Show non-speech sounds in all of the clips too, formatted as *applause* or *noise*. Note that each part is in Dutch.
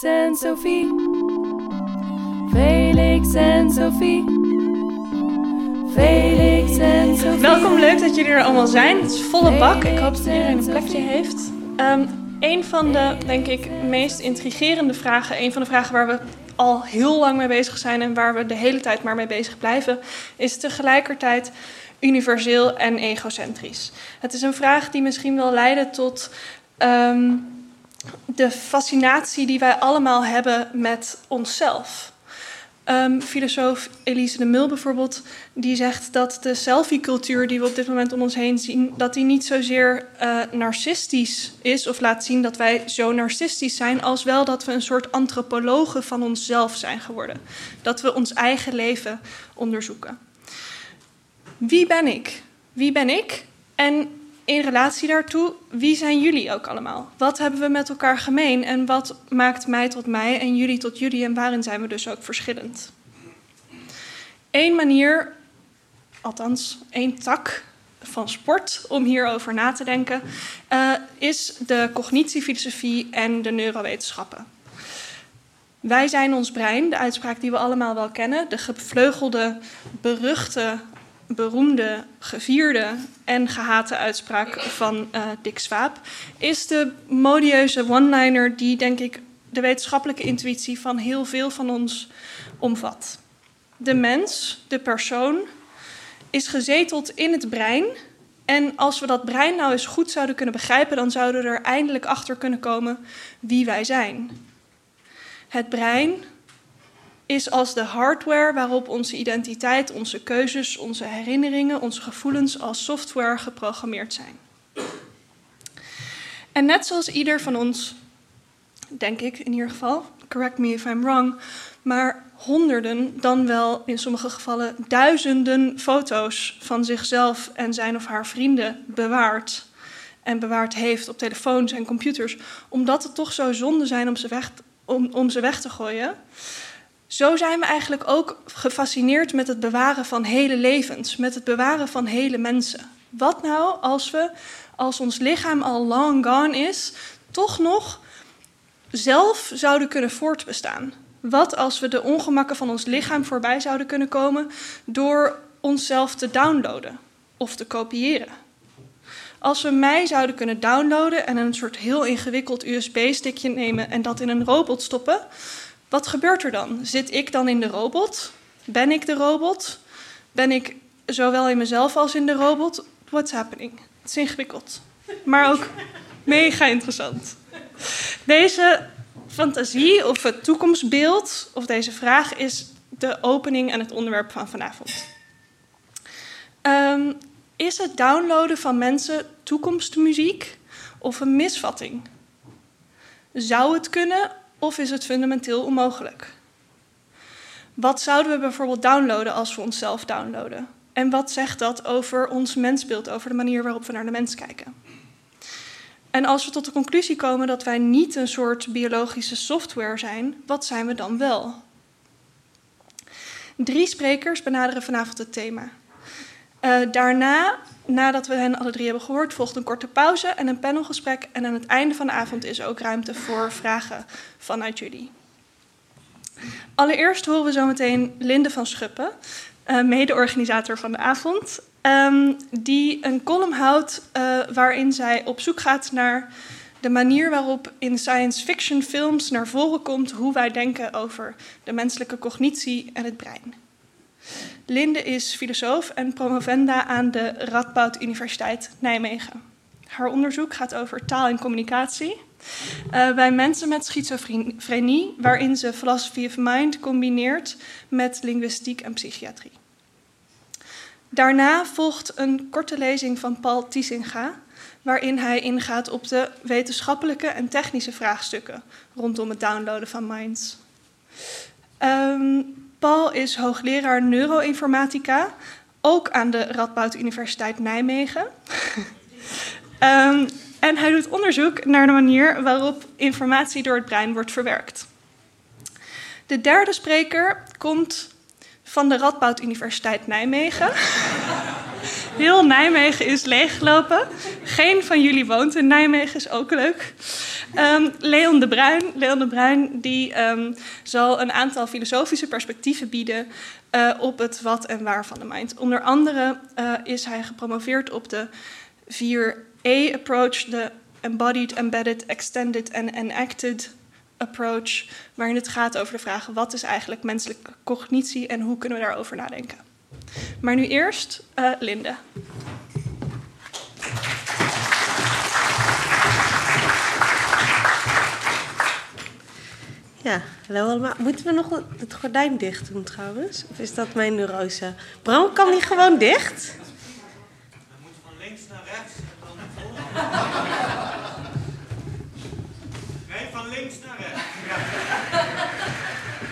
Felix en Sophie. Felix en Sophie. Felix en Sophie. Welkom, leuk dat jullie er allemaal zijn. Het is volle bak. Ik hoop dat iedereen een plekje heeft. Um, een van de, denk ik, meest intrigerende vragen, een van de vragen waar we al heel lang mee bezig zijn en waar we de hele tijd maar mee bezig blijven, is tegelijkertijd universeel en egocentrisch. Het is een vraag die misschien wel leiden tot um, de fascinatie die wij allemaal hebben met onszelf. Um, filosoof Elise de Mul bijvoorbeeld, die zegt dat de selfie-cultuur die we op dit moment om ons heen zien, dat die niet zozeer uh, narcistisch is of laat zien dat wij zo narcistisch zijn, als wel dat we een soort antropologen van onszelf zijn geworden. Dat we ons eigen leven onderzoeken. Wie ben ik? Wie ben ik? En in relatie daartoe, wie zijn jullie ook allemaal? Wat hebben we met elkaar gemeen en wat maakt mij tot mij en jullie tot jullie en waarin zijn we dus ook verschillend? Eén manier, althans één tak van sport om hierover na te denken, uh, is de cognitiefilosofie en de neurowetenschappen. Wij zijn ons brein, de uitspraak die we allemaal wel kennen, de gevleugelde, beruchte beroemde, gevierde en gehate uitspraak van uh, Dick Swaap is de modieuze one-liner die, denk ik, de wetenschappelijke intuïtie van heel veel van ons omvat. De mens, de persoon, is gezeteld in het brein. En als we dat brein nou eens goed zouden kunnen begrijpen, dan zouden we er eindelijk achter kunnen komen wie wij zijn. Het brein, is als de hardware waarop onze identiteit, onze keuzes, onze herinneringen, onze gevoelens als software geprogrammeerd zijn. En net zoals ieder van ons, denk ik in ieder geval, correct me if I'm wrong, maar honderden, dan wel in sommige gevallen duizenden foto's van zichzelf en zijn of haar vrienden bewaart. En bewaard heeft op telefoons en computers, omdat het toch zo zonde zijn om ze weg, om, om ze weg te gooien. Zo zijn we eigenlijk ook gefascineerd met het bewaren van hele levens, met het bewaren van hele mensen. Wat nou als we, als ons lichaam al long gone is, toch nog zelf zouden kunnen voortbestaan? Wat als we de ongemakken van ons lichaam voorbij zouden kunnen komen door onszelf te downloaden of te kopiëren? Als we mij zouden kunnen downloaden en een soort heel ingewikkeld USB-stickje nemen en dat in een robot stoppen, wat gebeurt er dan? Zit ik dan in de robot? Ben ik de robot? Ben ik zowel in mezelf als in de robot? What's happening? Het is ingewikkeld, maar ook mega interessant. Deze fantasie of het toekomstbeeld of deze vraag is de opening en het onderwerp van vanavond. Um, is het downloaden van mensen toekomstmuziek of een misvatting? Zou het kunnen of is het fundamenteel onmogelijk? Wat zouden we bijvoorbeeld downloaden als we onszelf downloaden? En wat zegt dat over ons mensbeeld, over de manier waarop we naar de mens kijken? En als we tot de conclusie komen dat wij niet een soort biologische software zijn, wat zijn we dan wel? Drie sprekers benaderen vanavond het thema. Uh, daarna nadat we hen alle drie hebben gehoord, volgt een korte pauze en een panelgesprek. En aan het einde van de avond is ook ruimte voor vragen vanuit jullie. Allereerst horen we zometeen Linde van Schuppen, uh, mede-organisator van de avond, um, die een column houdt uh, waarin zij op zoek gaat naar de manier waarop in science fiction films naar voren komt hoe wij denken over de menselijke cognitie en het brein. Linde is filosoof en promovenda aan de Radboud Universiteit Nijmegen. Haar onderzoek gaat over taal en communicatie uh, bij mensen met schizofrenie, waarin ze philosophy of mind combineert met linguïstiek en psychiatrie. Daarna volgt een korte lezing van Paul Tiesinga, waarin hij ingaat op de wetenschappelijke en technische vraagstukken rondom het downloaden van minds. Um, Paul is hoogleraar neuroinformatica, ook aan de Radboud Universiteit Nijmegen. um, *laughs* en hij doet onderzoek naar de manier waarop informatie door het brein wordt verwerkt. De derde spreker komt van de Radboud Universiteit Nijmegen. *laughs* Heel Nijmegen is leeggelopen. Geen van jullie woont in Nijmegen, is ook leuk. Um, Leon de Bruin, Leon de Bruin die um, zal een aantal filosofische perspectieven bieden uh, op het wat en waar van de mind. Onder andere uh, is hij gepromoveerd op de 4E-approach, de Embodied, Embedded, Extended en Enacted approach, waarin het gaat over de vraag wat is eigenlijk menselijke cognitie en hoe kunnen we daarover nadenken. Maar nu eerst uh, Linde. Ja, hallo allemaal. Moeten we nog het gordijn dicht doen trouwens? Of is dat mijn neurose? Bram, kan die gewoon dicht? We moeten van links naar rechts en dan Nee, van links naar rechts. Ja.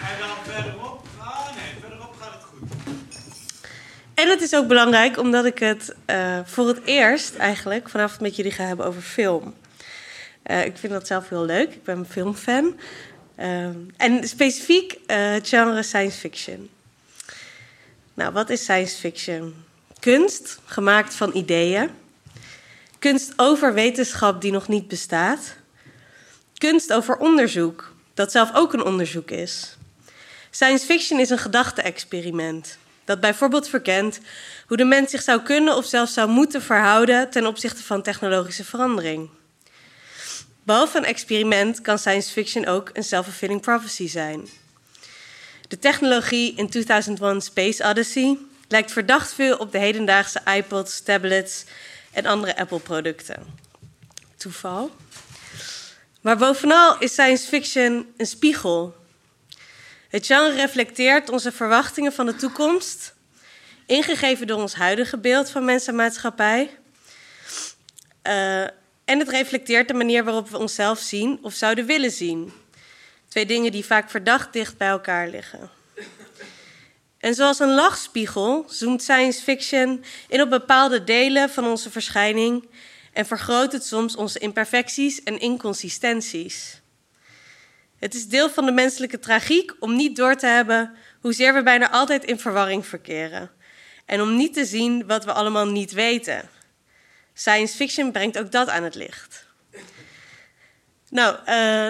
En dan verderop. Ah nee, verderop gaat het goed. En het is ook belangrijk omdat ik het uh, voor het eerst eigenlijk vanavond met jullie ga hebben over film. Uh, ik vind dat zelf heel leuk. Ik ben een filmfan. Uh, en specifiek het genre science fiction. Nou, wat is science fiction? Kunst, gemaakt van ideeën. Kunst over wetenschap die nog niet bestaat. Kunst over onderzoek, dat zelf ook een onderzoek is. Science fiction is een gedachte-experiment dat bijvoorbeeld verkent hoe de mens zich zou kunnen of zelfs zou moeten verhouden ten opzichte van technologische verandering. Behalve een experiment kan science fiction ook een self-fulfilling prophecy zijn. De technologie in 2001 Space Odyssey lijkt verdacht veel op de hedendaagse iPods, tablets en andere Apple-producten. Toeval? Maar bovenal is science fiction een spiegel. Het genre reflecteert onze verwachtingen van de toekomst, ingegeven door ons huidige beeld van mens en maatschappij. Uh, en het reflecteert de manier waarop we onszelf zien of zouden willen zien. Twee dingen die vaak verdacht dicht bij elkaar liggen. En zoals een lachspiegel zoomt science fiction in op bepaalde delen van onze verschijning en vergroot het soms onze imperfecties en inconsistenties. Het is deel van de menselijke tragiek om niet door te hebben hoezeer we bijna altijd in verwarring verkeren. En om niet te zien wat we allemaal niet weten. Science fiction brengt ook dat aan het licht. Nou, uh,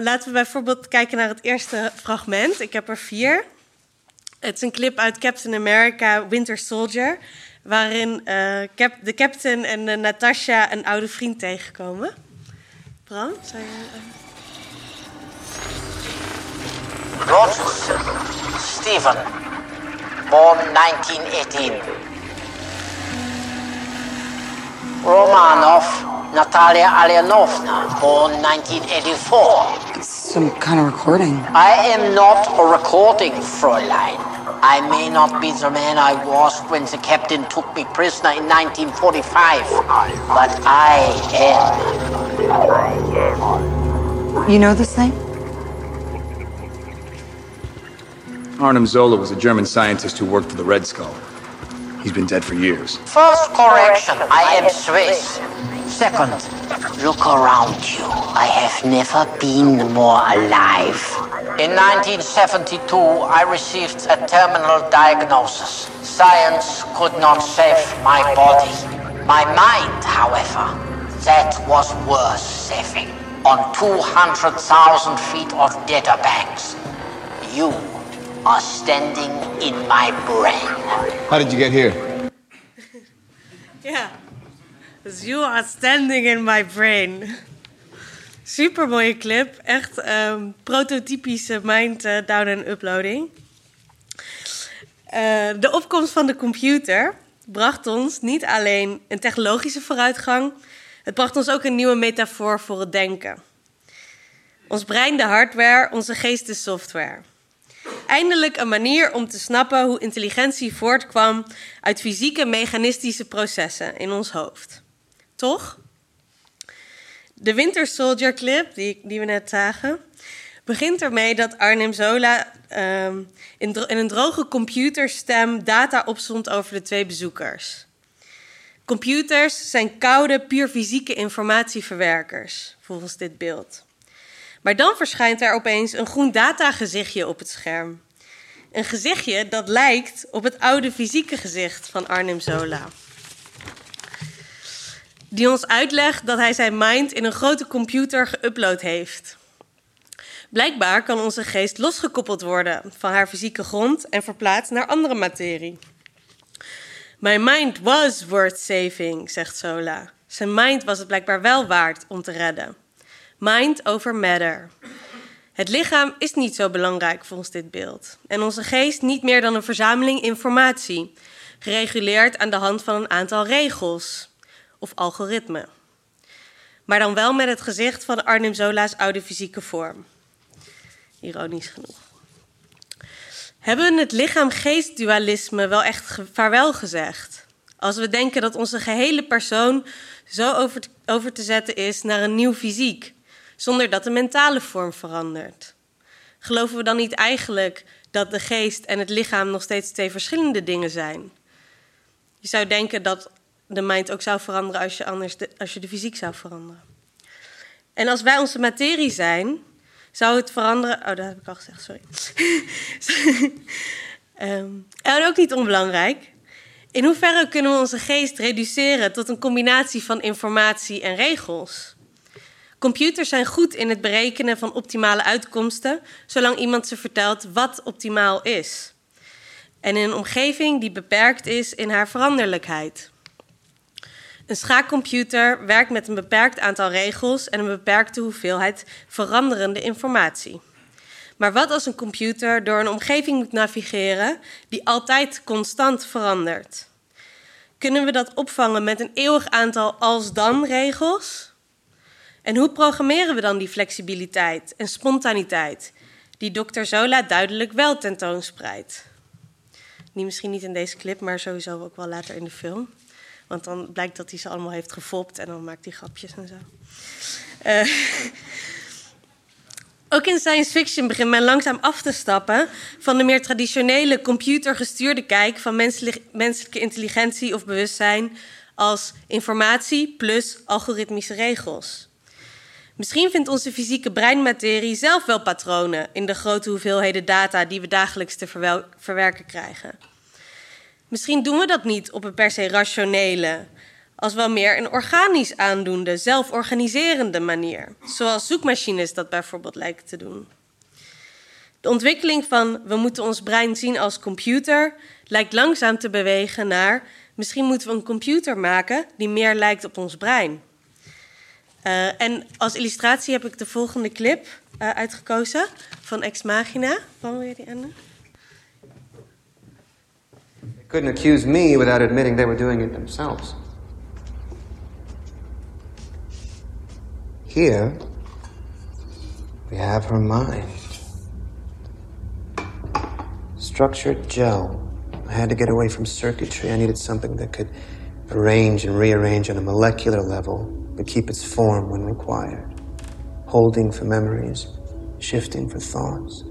laten we bijvoorbeeld kijken naar het eerste fragment. Ik heb er vier. Het is een clip uit Captain America Winter Soldier waarin uh, cap de captain en Natasha een oude vriend tegenkomen. Bram, zou je... Uh... Stephen, born 1918. Romanov, Natalia Alyanovna, born 1984. Some kind of recording. I am not a recording, Fräulein. I may not be the man I was when the captain took me prisoner in 1945, but I am. You know this thing? Arnim Zola was a German scientist who worked for the Red Skull. He's been dead for years. First correction, I am Swiss. Second, look around you. I have never been more alive. In 1972, I received a terminal diagnosis. Science could not save my body. My mind, however, that was worth saving. On 200,000 feet of data banks, you are standing in my brain. How did you get here? *laughs* ja, dus you are standing in my brain. *laughs* Super mooie clip. Echt um, prototypische mind uh, down en uploading. Uh, de opkomst van de computer bracht ons niet alleen een technologische vooruitgang, het bracht ons ook een nieuwe metafoor voor het denken. Ons brein de hardware, onze geest de software. Eindelijk een manier om te snappen hoe intelligentie voortkwam uit fysieke mechanistische processen in ons hoofd. Toch? De Winter Soldier clip, die, die we net zagen, begint ermee dat Arnim Zola um, in, in, een droge computerstem data opzond over de twee bezoekers. Computers zijn koude, puur fysieke informatieverwerkers, volgens dit beeld. Maar dan verschijnt er opeens een groen datagezichtje op het scherm. Een gezichtje dat lijkt op het oude fysieke gezicht van Arnim Zola. die ons uitlegt dat hij zijn mind in een grote computer geüpload heeft. Blijkbaar kan onze geest losgekoppeld worden van haar fysieke grond en verplaatst naar andere materie. My mind was worth saving, zegt Sola. Zijn mind was het blijkbaar wel waard om te redden. Mind over matter. Het lichaam is niet zo belangrijk volgens dit beeld. En onze geest niet meer dan een verzameling informatie, gereguleerd aan de hand van een aantal regels of algoritmen. Maar dan wel met het gezicht van Arnim Zola's oude fysieke vorm. Ironisch genoeg. Hebben we het lichaam-geest-dualisme wel echt vaarwel gezegd? Als we denken dat onze gehele persoon zo over te, over te zetten is naar een nieuw fysiek, zonder dat de mentale vorm verandert? Geloven we dan niet eigenlijk dat de geest en het lichaam nog steeds twee verschillende dingen zijn? Je zou denken dat de mind ook zou veranderen als je, anders de, als je de fysiek zou veranderen. En als wij onze materie zijn, zou het veranderen. Oh, dat heb ik al gezegd, sorry. um, *laughs* en ook niet onbelangrijk. In hoeverre kunnen we onze geest reduceren tot een combinatie van informatie en regels? Computers zijn goed in het berekenen van optimale uitkomsten, zolang iemand ze vertelt wat optimaal is. En in een omgeving die beperkt is in haar veranderlijkheid. Een schaakcomputer werkt met een beperkt aantal regels en een beperkte hoeveelheid veranderende informatie. Maar wat als een computer door een omgeving moet navigeren die altijd constant verandert? Kunnen we dat opvangen met een eeuwig aantal als-dan regels? En hoe programmeren we dan die flexibiliteit en spontaniteit die Dr. Zola duidelijk wel tentoonspreidt? Die misschien niet in deze clip, maar sowieso ook wel later in de film. Want dan blijkt dat hij ze allemaal heeft gefopt en dan maakt hij grapjes en zo. Uh, ook in science fiction begint men langzaam af te stappen van de meer traditionele computergestuurde kijk van menselijke intelligentie of bewustzijn als informatie plus algoritmische regels. Misschien vindt onze fysieke breinmaterie zelf wel patronen in de grote hoeveelheden data die we dagelijks te verwerken krijgen. Misschien doen we dat niet op een per se rationele, als wel meer een organisch aandoende, zelforganiserende manier, zoals zoekmachines dat bijvoorbeeld lijken te doen. De ontwikkeling van we moeten ons brein zien als computer lijkt langzaam te bewegen naar misschien moeten we een computer maken die meer lijkt op ons brein. Uh, en als illustratie heb ik de volgende clip uh, uitgekozen van Ex Machina. Van weer die Anne? couldn't accuse me without admitting they were doing it themselves. Here, we have her mind. Structured gel. I had to get away from circuitry. I needed something that could arrange and rearrange on a molecular level, but keep its form when required. Holding for memories, shifting for thoughts.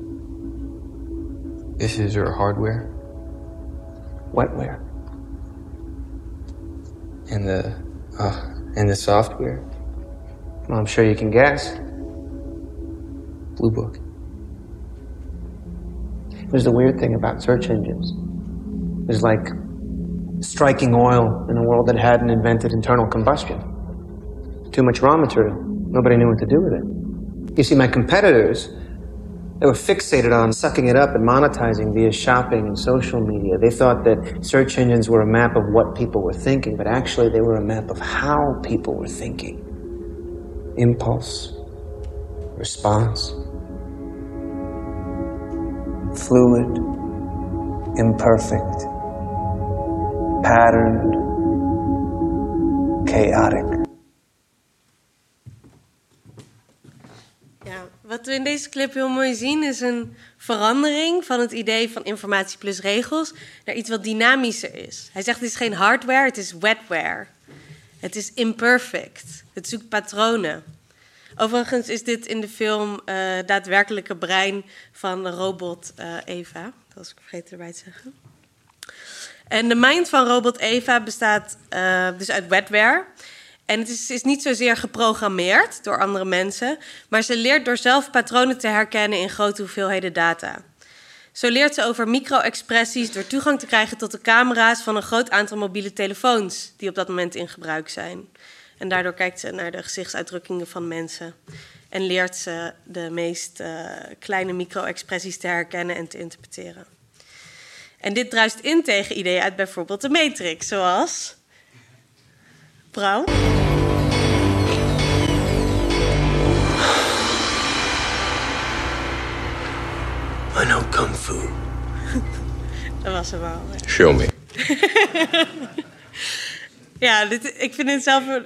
This is your hardware? wetware. And the uh, and the software. Well, I'm sure you can guess. Blue Book. There's the weird thing about search engines. It's like striking oil in a world that hadn't invented internal combustion. Too much raw material. Nobody knew what to do with it. You see, my competitors they were fixated on sucking it up and monetizing via shopping and social media. They thought that search engines were a map of what people were thinking, but actually they were a map of how people were thinking. Impulse, response, fluid, imperfect, patterned, chaotic. Wat we in deze clip heel mooi zien is een verandering van het idee van informatie plus regels naar iets wat dynamischer is. Hij zegt het is geen hardware, het is wetware. Het is imperfect. Het zoekt patronen. Overigens is dit in de film uh, daadwerkelijke brein van de robot uh, Eva. Dat was ik vergeten erbij te zeggen. En de mind van robot Eva bestaat uh, dus uit wetware. En het is, is, niet zozeer geprogrammeerd door andere mensen, maar ze leert door zelf patronen te herkennen in grote hoeveelheden data. Zo leert ze over micro-expressies door toegang te krijgen tot de camera's van een groot aantal mobiele telefoons die op dat moment in gebruik zijn. En daardoor kijkt ze naar de gezichtsuitdrukkingen van mensen. En leert ze de meest uh, kleine micro-expressies te herkennen en te interpreteren. En dit druist in tegen ideeën uit bijvoorbeeld de Matrix, zoals. Brouw. I know kung fu. *laughs* Dat was hem wel. Show me. *laughs* ja, dit, ik vind het zelf een,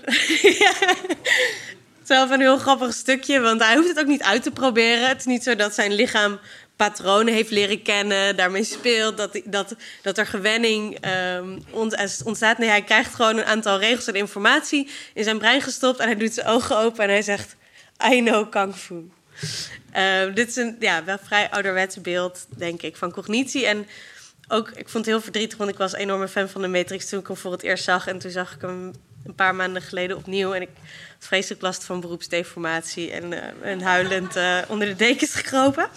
*laughs* zelf een heel grappig stukje. Want hij hoeft het ook niet uit te proberen. Het is niet zo dat zijn lichaam patronen heeft leren kennen, daarmee speelt, dat, dat, dat er gewenning um, ontstaat. Nee, hij krijgt gewoon een aantal regels en informatie in zijn brein gestopt en hij doet zijn ogen open en hij zegt: I know kung fu. Uh, dit is een ja, wel vrij ouderwetse beeld, denk ik, van cognitie. En ook, ik vond het heel verdrietig, want ik was een enorme fan van de Matrix toen ik hem voor het eerst zag. En toen zag ik hem een paar maanden geleden opnieuw. En ik had vreselijk last van beroepsdeformatie en, uh, en huilend uh, onder de dekens gekropen.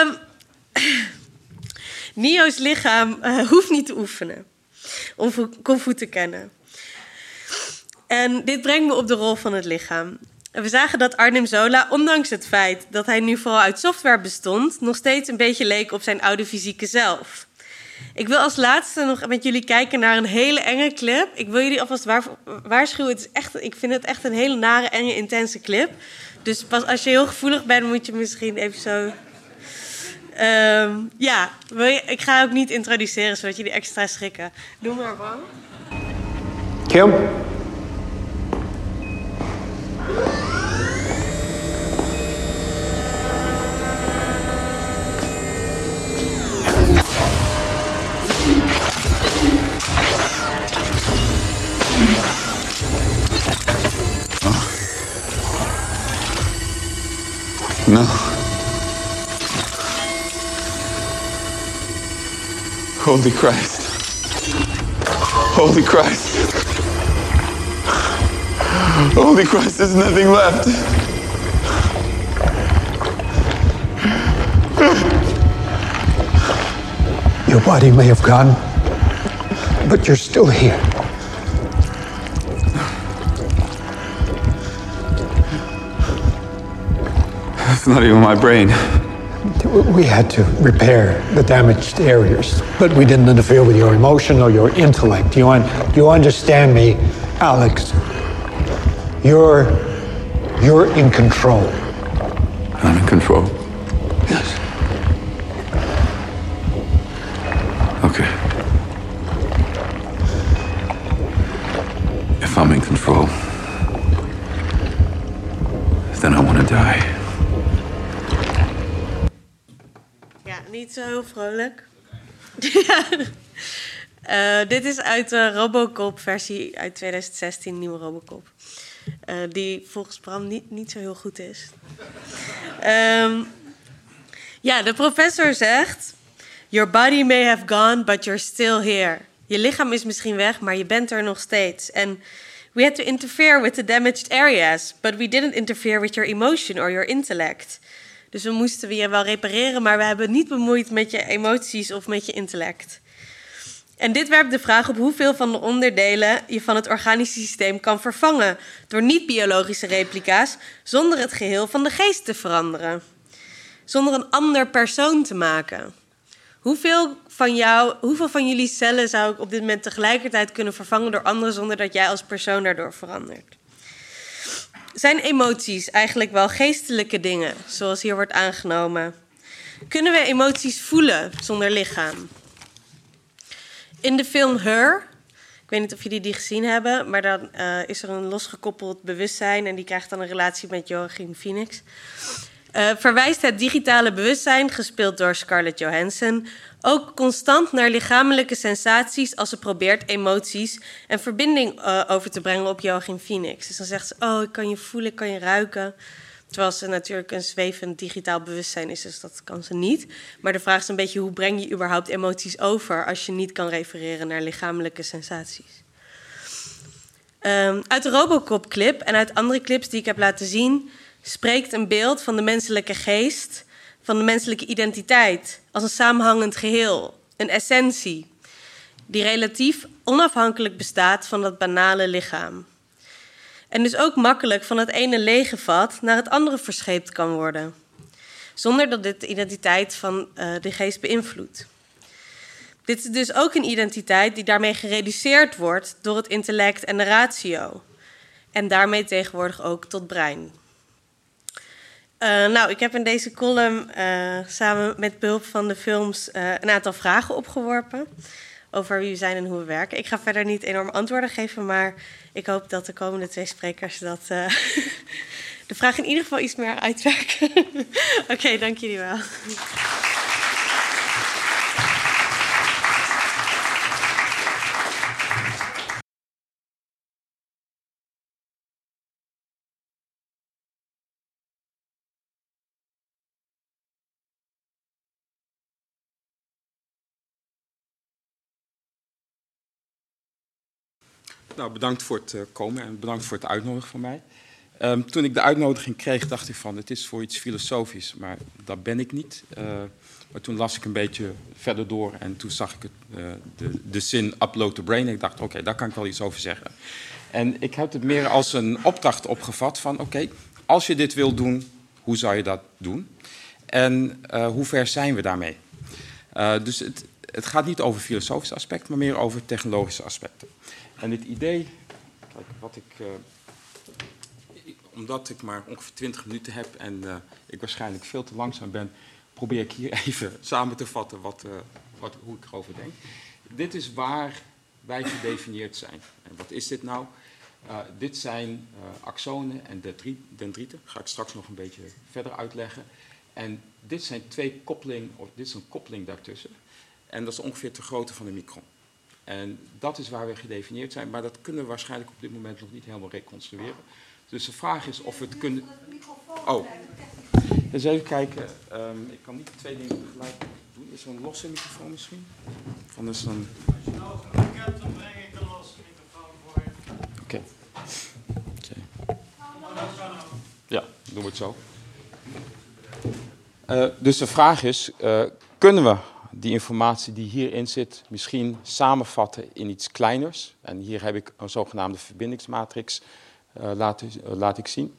Um, *clears throat* Nio's lichaam uh, hoeft niet te oefenen om kung te kennen. En dit brengt me op de rol van het lichaam. We zagen dat Arnim Zola, ondanks het feit dat hij nu vooral uit software bestond, nog steeds een beetje leek op zijn oude fysieke zelf. Ik wil als laatste nog met jullie kijken naar een hele enge clip. Ik wil jullie alvast waarschuwen. Het is echt, ik vind het echt een hele nare, enge, intense clip. Dus pas als je heel gevoelig bent, moet je misschien even zo. Um, ja, wil ik ga ook niet introduceren zodat jullie extra schrikken. Doe maar, Bram. Kim? No. Holy Christ. Holy Christ. Holy Christ, there's nothing left. Your body may have gone, but you're still here. It's not even my brain. We had to repair the damaged areas, but we didn't interfere with your emotion or your intellect. You, un- you understand me, Alex? You're you're in control. I'm in control. Yes. Okay. If I'm in control, then I want to die. Niet zo vrolijk. *laughs* uh, dit is uit de Robocop-versie uit 2016, nieuwe Robocop. Uh, die volgens Bram niet, niet zo heel goed is. um, ja, de professor zegt... Your body may have gone, but you're still here. Je lichaam is misschien weg, maar je bent er nog steeds. En we had to interfere with the damaged areas, but we didn't interfere with your emotion or your intellect. Dus we moesten je wel repareren, maar we hebben niet bemoeid met je emoties of met je intellect. En dit werpt de vraag op hoeveel van de onderdelen je van het organische systeem kan vervangen door niet-biologische replica's zonder het geheel van de geest te veranderen. Zonder een ander persoon te maken. Hoeveel van, jou, hoeveel van jullie cellen zou ik op dit moment tegelijkertijd kunnen vervangen door anderen zonder dat jij als persoon daardoor verandert? Zijn emoties eigenlijk wel geestelijke dingen, zoals hier wordt aangenomen? Kunnen we emoties voelen zonder lichaam? In de film Her, ik weet niet of jullie die gezien hebben, maar dan uh, is er een losgekoppeld bewustzijn en die krijgt dan een relatie met Joachim Phoenix. Uh, verwijst het digitale bewustzijn, gespeeld door Scarlett Johansson, ook constant naar lichamelijke sensaties als ze probeert emoties en verbinding uh, over te brengen op Joachim Phoenix. Dus dan zegt ze: Oh, ik kan je voelen, ik kan je ruiken. Terwijl ze natuurlijk een zwevend digitaal bewustzijn is, dus dat kan ze niet. Maar de vraag is een beetje: hoe breng je überhaupt emoties over als je niet kan refereren naar lichamelijke sensaties? Um, uit de Robocop-clip en uit andere clips die ik heb laten zien, spreekt een beeld van de menselijke geest, van de menselijke identiteit, als een samenhangend geheel, een essentie, die relatief onafhankelijk bestaat van dat banale lichaam. En dus ook makkelijk van het ene lege vat naar het andere verscheept kan worden. Zonder dat dit de identiteit van uh, de geest beïnvloedt. Dit is dus ook een identiteit die daarmee gereduceerd wordt door het intellect en de ratio. En daarmee tegenwoordig ook tot brein. Uh, nou, ik heb in deze column uh, samen met behulp van de films uh, een aantal vragen opgeworpen over wie we zijn en hoe we werken. Ik ga verder niet enorm antwoorden geven, maar ik hoop dat de komende twee sprekers dat, *laughs* de vraag in ieder geval iets meer uitwerken. *laughs* Oké, dank jullie wel. Nou, bedankt voor het uh, komen en bedankt voor het uitnodigen van mij. Um, toen ik de uitnodiging kreeg, dacht ik van het is voor iets filosofisch, maar dat ben ik niet. Uh, maar toen las ik een beetje verder door en toen zag ik het, uh, de, de zin upload the brain. En ik dacht, oké, daar kan ik wel iets over zeggen. En ik heb het meer als een opdracht opgevat van oké, als je dit wil doen, hoe zou je dat doen? En uh, hoe ver zijn we daarmee? dus het, het gaat niet over filosofische aspecten, maar meer over technologische aspecten. En het idee, kijk, wat ik, uh, omdat ik maar ongeveer 20 minuten heb en uh, ik waarschijnlijk veel te langzaam ben, probeer ik hier *laughs* even samen te vatten wat, uh, wat, hoe ik erover denk. Dit is waar wij gedefinieerd zijn. En wat is dit nou? dit zijn axonen en dendrieten. Ga ik straks nog een beetje verder uitleggen. En dit zijn twee koppeling, of dit is een koppeling daartussen. En dat is ongeveer de grootte van een micron. En dat is waar we gedefinieerd zijn, maar dat kunnen we waarschijnlijk op dit moment nog niet helemaal reconstrueren. Dus de vraag is of we het kunnen. Oh, eens even kijken. Um, ik kan niet twee dingen tegelijk doen. Is er een losse microfoon misschien? Is een. Als je nou hebt, dan breng ik een losse microfoon voor je. Oké. Okay. Ja, doen we het zo. Uh, dus de vraag is: uh, kunnen we die informatie die hierin zit misschien samenvatten in iets kleiners. En hier heb ik een zogenaamde verbindingsmatrix, uh, laat, uh, laat ik zien.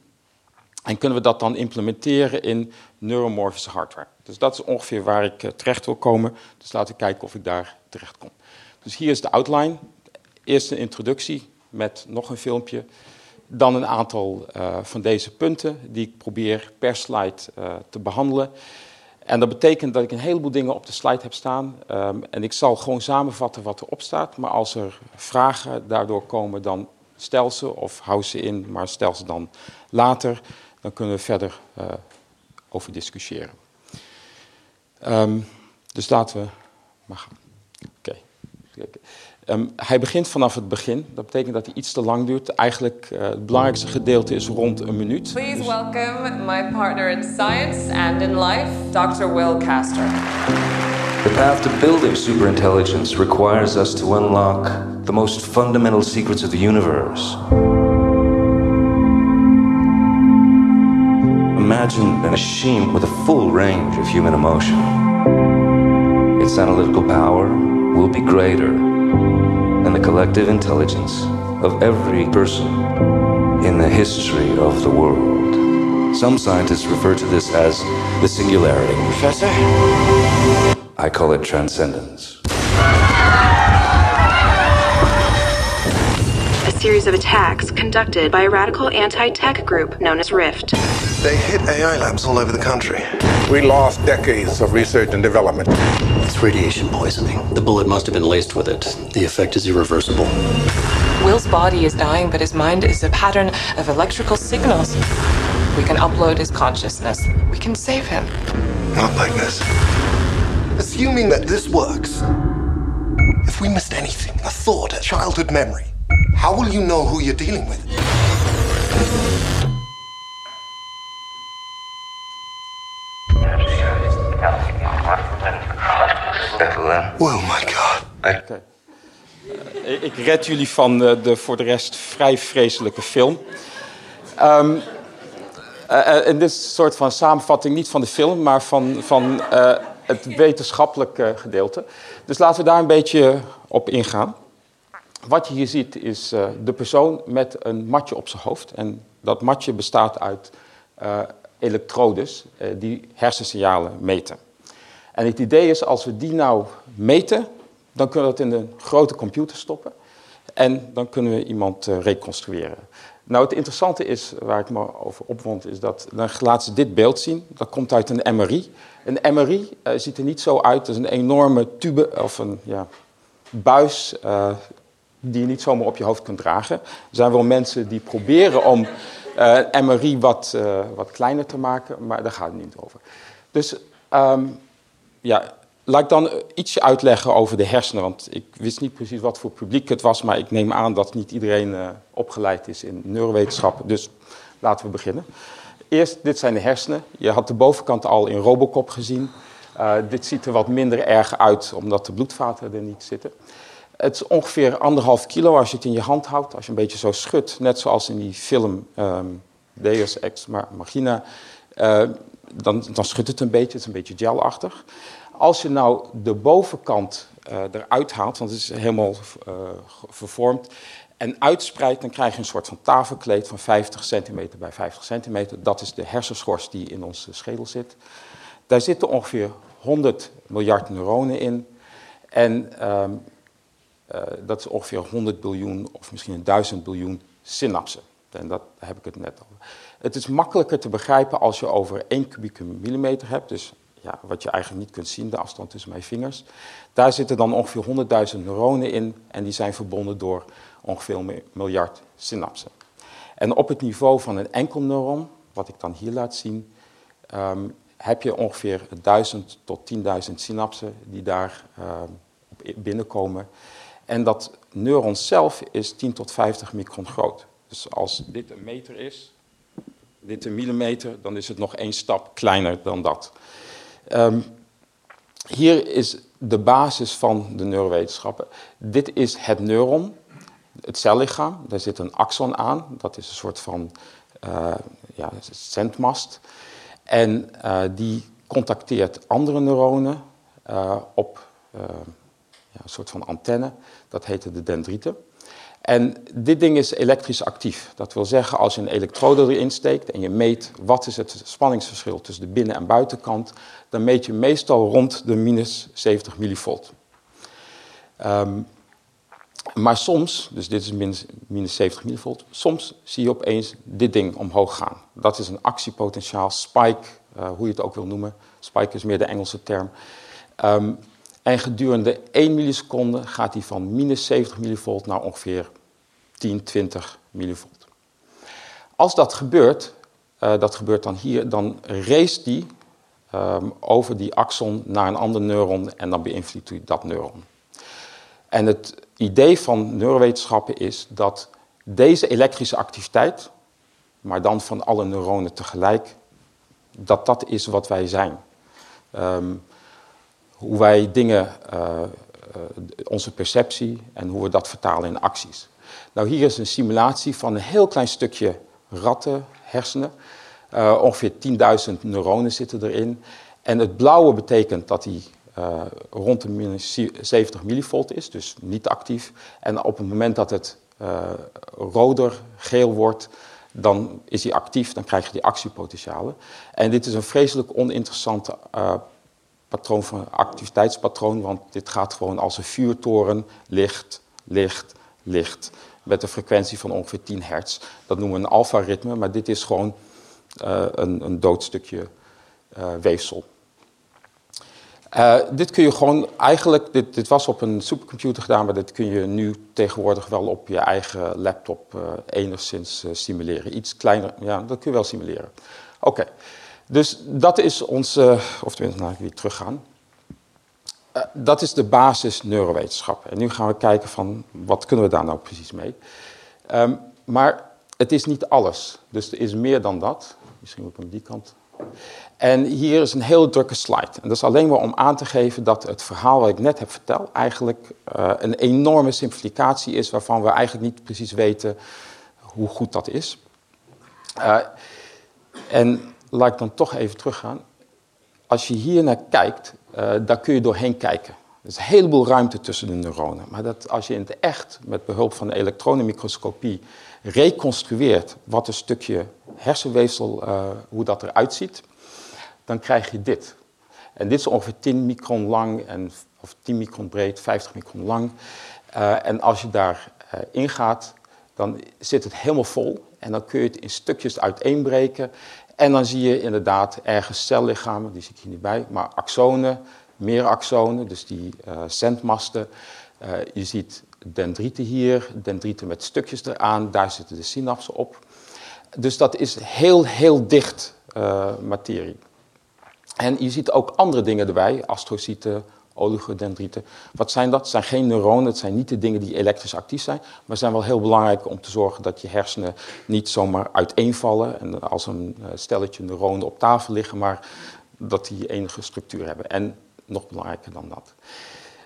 En kunnen we dat dan implementeren in neuromorphische hardware. Dus dat is ongeveer waar ik uh, terecht wil komen. Dus laten we kijken of ik daar terecht kom. Dus hier is de outline. Eerst een introductie met nog een filmpje. Dan een aantal van deze punten die ik probeer per slide te behandelen. En dat betekent dat ik een heleboel dingen op de slide heb staan. Um, en ik zal gewoon samenvatten wat erop staat. Maar als er vragen daardoor komen, dan stel ze of hou ze in, maar stel ze dan later. Dan kunnen we verder uh, over discussiëren. Um, dus laten we maar gaan. Oké. Um, hij begint vanaf het begin. Dat betekent dat hij iets te lang duurt. Eigenlijk uh, het belangrijkste gedeelte is rond een minuut. Please welcome my partner in science and in life, Dr. Will Castor. The path to building superintelligence requires us to unlock the most fundamental secrets of the universe. Imagine a machine with a full range of human emotion. Its analytical power will be greater the collective intelligence of every person in the history of the world. Some scientists refer to this as the singularity. Professor? I call it transcendence. A series of attacks conducted by a radical anti tech group known as Rift. They hit AI labs all over the country. We lost decades of research and development. It's radiation poisoning. The bullet must have been laced with it. The effect is irreversible. Will's body is dying, but his mind is a pattern of electrical signals. We can upload his consciousness. We can save him. Not like this. Assuming that this works, if we missed anything, a thought, a childhood memory, how will you know who you're dealing with? Oh my god. Okay. Ik, ik red jullie van de, de, voor de rest vrij vreselijke film. Um, uh, en dit is een soort van samenvatting, niet van de film, maar van, van uh, het wetenschappelijke gedeelte. Dus laten we daar een beetje op ingaan. wat je hier ziet is uh, de persoon met een matje op zijn hoofd. En dat matje bestaat uit uh, elektrodes uh, die hersensignalen meten. En het idee is, als we die nou meten, dan kunnen we dat in een grote computer stoppen. En dan kunnen we iemand reconstrueren. Nou, het interessante is, waar ik me over opwond, is dat dan laten ze dit beeld zien. Dat komt uit een MRI. Een MRI ziet er niet zo uit als een enorme tube of een ja, buis die je niet zomaar op je hoofd kunt dragen. Er zijn wel mensen die proberen om uh, MRI wat, wat kleiner te maken, maar daar gaat het niet over. Dus um, ja, laat ik dan ietsje uitleggen over de hersenen, want ik wist niet precies wat voor publiek het was, maar ik neem aan dat niet iedereen uh, opgeleid is in neurowetenschappen, dus laten we beginnen. Eerst, dit zijn de hersenen. Je had de bovenkant al in Robocop gezien. dit ziet er wat minder erg uit, omdat de bloedvaten er niet zitten. Het is ongeveer anderhalf kilo als je het in je hand houdt, als je een beetje zo schudt. Net zoals in die film um, Deus Ex Machina. Uh, dan, dan schudt het een beetje, het is een beetje gelachtig. Als je nou de bovenkant uh, eruit haalt, want het is helemaal uh, vervormd, en uitspreidt, dan krijg je een soort van tafelkleed van 50 centimeter bij 50 centimeter. Dat is de hersenschors die in onze schedel zit. Daar zitten ongeveer 100 miljard neuronen in. En um, uh, dat is ongeveer 100 biljoen of misschien een 1000 biljoen synapsen. En dat, heb ik het net over. Het is makkelijker te begrijpen als je over 1 kubieke millimeter hebt. Dus ja, wat je eigenlijk niet kunt zien, de afstand tussen mijn vingers. Daar zitten dan ongeveer 100.000 neuronen in. En die zijn verbonden door ongeveer een miljard synapsen. En op het niveau van een enkel neuron, wat ik dan hier laat zien, um, heb je ongeveer 1000 tot 10.000 synapsen die daar um, binnenkomen. En dat neuron zelf is 10 tot 50 micron groot. Dus als dit een meter is, dit een millimeter, dan is het nog één stap kleiner dan dat. Um, hier is de basis van de neurowetenschappen. Dit is het neuron, het cellichaam. Daar zit een axon aan. Dat is een soort van uh, ja, zendmast. En uh, die contacteert andere neuronen uh, op ja, een soort van antenne. Dat heette de dendrieten. En dit ding is elektrisch actief. Dat wil zeggen, als je een elektrode erin steekt en je meet wat is het spanningsverschil tussen de binnen- en buitenkant, dan meet je meestal rond de minus 70 millivolt. Um, maar soms, dus dit is minus, minus 70 millivolt, soms zie je opeens dit ding omhoog gaan. Dat is een actiepotentiaal, spike, uh, hoe je het ook wil noemen. Spike is meer de Engelse term. Um, en gedurende 1 milliseconde gaat hij van minus 70 millivolt naar ongeveer 10, 20 millivolt. Als dat gebeurt, uh, dat gebeurt dan hier, dan race die um, over die axon naar een ander neuron en dan beïnvloedt hij dat neuron. En het idee van neurowetenschappen is dat deze elektrische activiteit, maar dan van alle neuronen tegelijk, dat dat is wat wij zijn. Um, hoe wij dingen, uh, uh, onze perceptie en hoe we dat vertalen in acties. Nou, hier is een simulatie van een heel klein stukje ratten, hersenen. Uh, ongeveer 10.000 neuronen zitten erin. En het blauwe betekent dat die rond de minus 70 millivolt is, dus niet actief. En op het moment dat het roder, geel wordt, dan is hij actief, dan krijg je die actiepotentialen. En dit is een vreselijk oninteressante patroon van activiteitspatroon, want dit gaat gewoon als een vuurtoren, licht, licht, licht, met een frequentie van ongeveer 10 hertz. Dat noemen we een alfa-ritme, maar dit is gewoon uh, een, een dood stukje uh, weefsel. Uh, dit kun je gewoon eigenlijk, dit, dit, was op een supercomputer gedaan, maar dit kun je nu tegenwoordig wel op je eigen laptop enigszins simuleren. Iets kleiner, ja, dat kun je wel simuleren. Oké. Dus dat is ons, uh, of tenminste, nou, ik weer teruggaan. Uh, dat is de basis neurowetenschappen. En nu gaan we kijken van, wat kunnen we daar nou precies mee? Um, maar het is niet alles. Dus er is meer dan dat. Misschien ik aan die kant. En hier is een heel drukke slide. En dat is alleen maar om aan te geven dat het verhaal wat ik net heb verteld... eigenlijk uh, een enorme simplificatie is... waarvan we eigenlijk niet precies weten hoe goed dat is. en laat ik dan toch even teruggaan. Als je hier naar kijkt, uh, daar kun je doorheen kijken. Er is een heleboel ruimte tussen de neuronen. Maar dat als je in het echt met behulp van de elektronenmicroscopie reconstrueert wat een stukje hersenweefsel, uh, hoe dat eruit ziet, dan krijg je dit. En dit is ongeveer 10 micron lang, en, of 10 micron breed, 50 micron lang. Uh, en als je daar uh, ingaat, dan zit het helemaal vol. En dan kun je het in stukjes uiteenbreken. En dan zie je inderdaad ergens cellichamen, die zie ik hier niet bij, maar axonen, meer axonen, dus die uh, zendmasten. Uh, je ziet dendrieten hier, dendrieten met stukjes eraan, daar zitten de synapsen op. Dus dat is heel, heel dicht uh, materie. En je ziet ook andere dingen erbij, astrocyten, oligodendrieten. Wat zijn dat? Het zijn geen neuronen, het zijn niet de dingen die elektrisch actief zijn, maar zijn wel heel belangrijk om te zorgen dat je hersenen niet zomaar uiteenvallen en als een stelletje neuronen op tafel liggen, maar dat die enige structuur hebben. En nog belangrijker dan dat.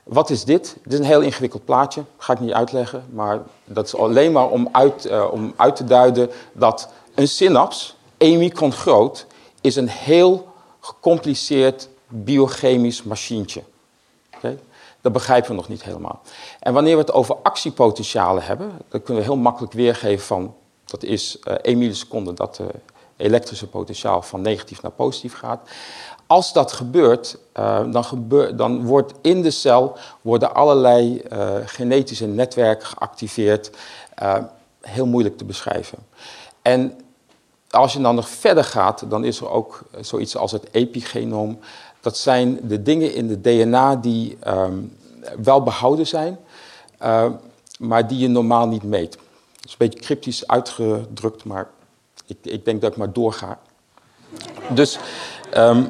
Wat is dit? Dit is een heel ingewikkeld plaatje, ga ik niet uitleggen, maar dat is alleen maar om uit, uh, om uit te duiden dat een synaps, één micron groot, is een heel gecompliceerd biochemisch machientje. Dat begrijpen we nog niet helemaal. En wanneer we het over actiepotentialen hebben, dan kunnen we heel makkelijk weergeven van, dat is uh, 1 milliseconde dat de elektrische potentiaal van negatief naar positief gaat. Als dat gebeurt, uh, dan, dan wordt in de cel worden allerlei genetische netwerken geactiveerd. Heel moeilijk te beschrijven. En als je dan nog verder gaat, dan is er ook zoiets als het epigenoom. Dat zijn de dingen in de DNA die um, wel behouden zijn, maar die je normaal niet meet. Dat is een beetje cryptisch uitgedrukt, maar ik, ik denk dat ik maar doorga. Dus um,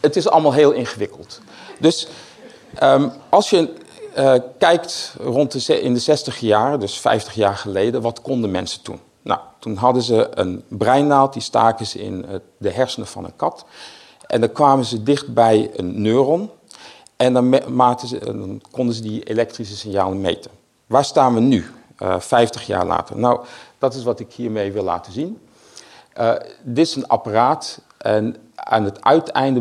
het is allemaal heel ingewikkeld. Dus als je uh, kijkt rond de, in de 60 jaar, dus 50 jaar geleden, wat konden mensen toen? Nou, toen hadden ze een breinnaald, die staken ze in uh, de hersenen van een kat. En dan kwamen ze dicht bij een neuron. En dan, ze, konden ze die elektrische signalen meten. Waar staan we nu, uh, 50 jaar later? Nou, dat is wat ik hiermee wil laten zien. Uh, dit is een apparaat en aan het uiteinde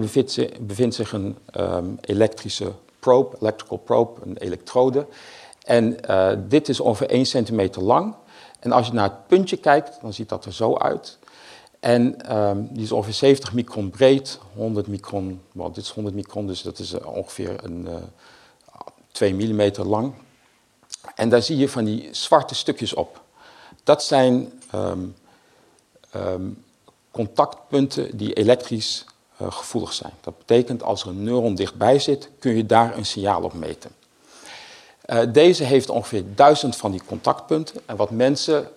bevindt, zich, een um, elektrische probe, electrical probe, een elektrode. En uh, dit is ongeveer 1 centimeter lang. En als je naar het puntje kijkt, dan ziet dat er zo uit. En um, die is ongeveer 70 micron breed, 100 micron, well, dit is 100 micron, dus dat is uh, ongeveer een, uh, 2 millimeter lang. En daar zie je van die zwarte stukjes op. Dat zijn um, um, contactpunten die elektrisch uh, gevoelig zijn. Dat betekent als er een neuron dichtbij zit, kun je daar een signaal op meten. Uh, deze heeft ongeveer duizend van die contactpunten. En wat mensen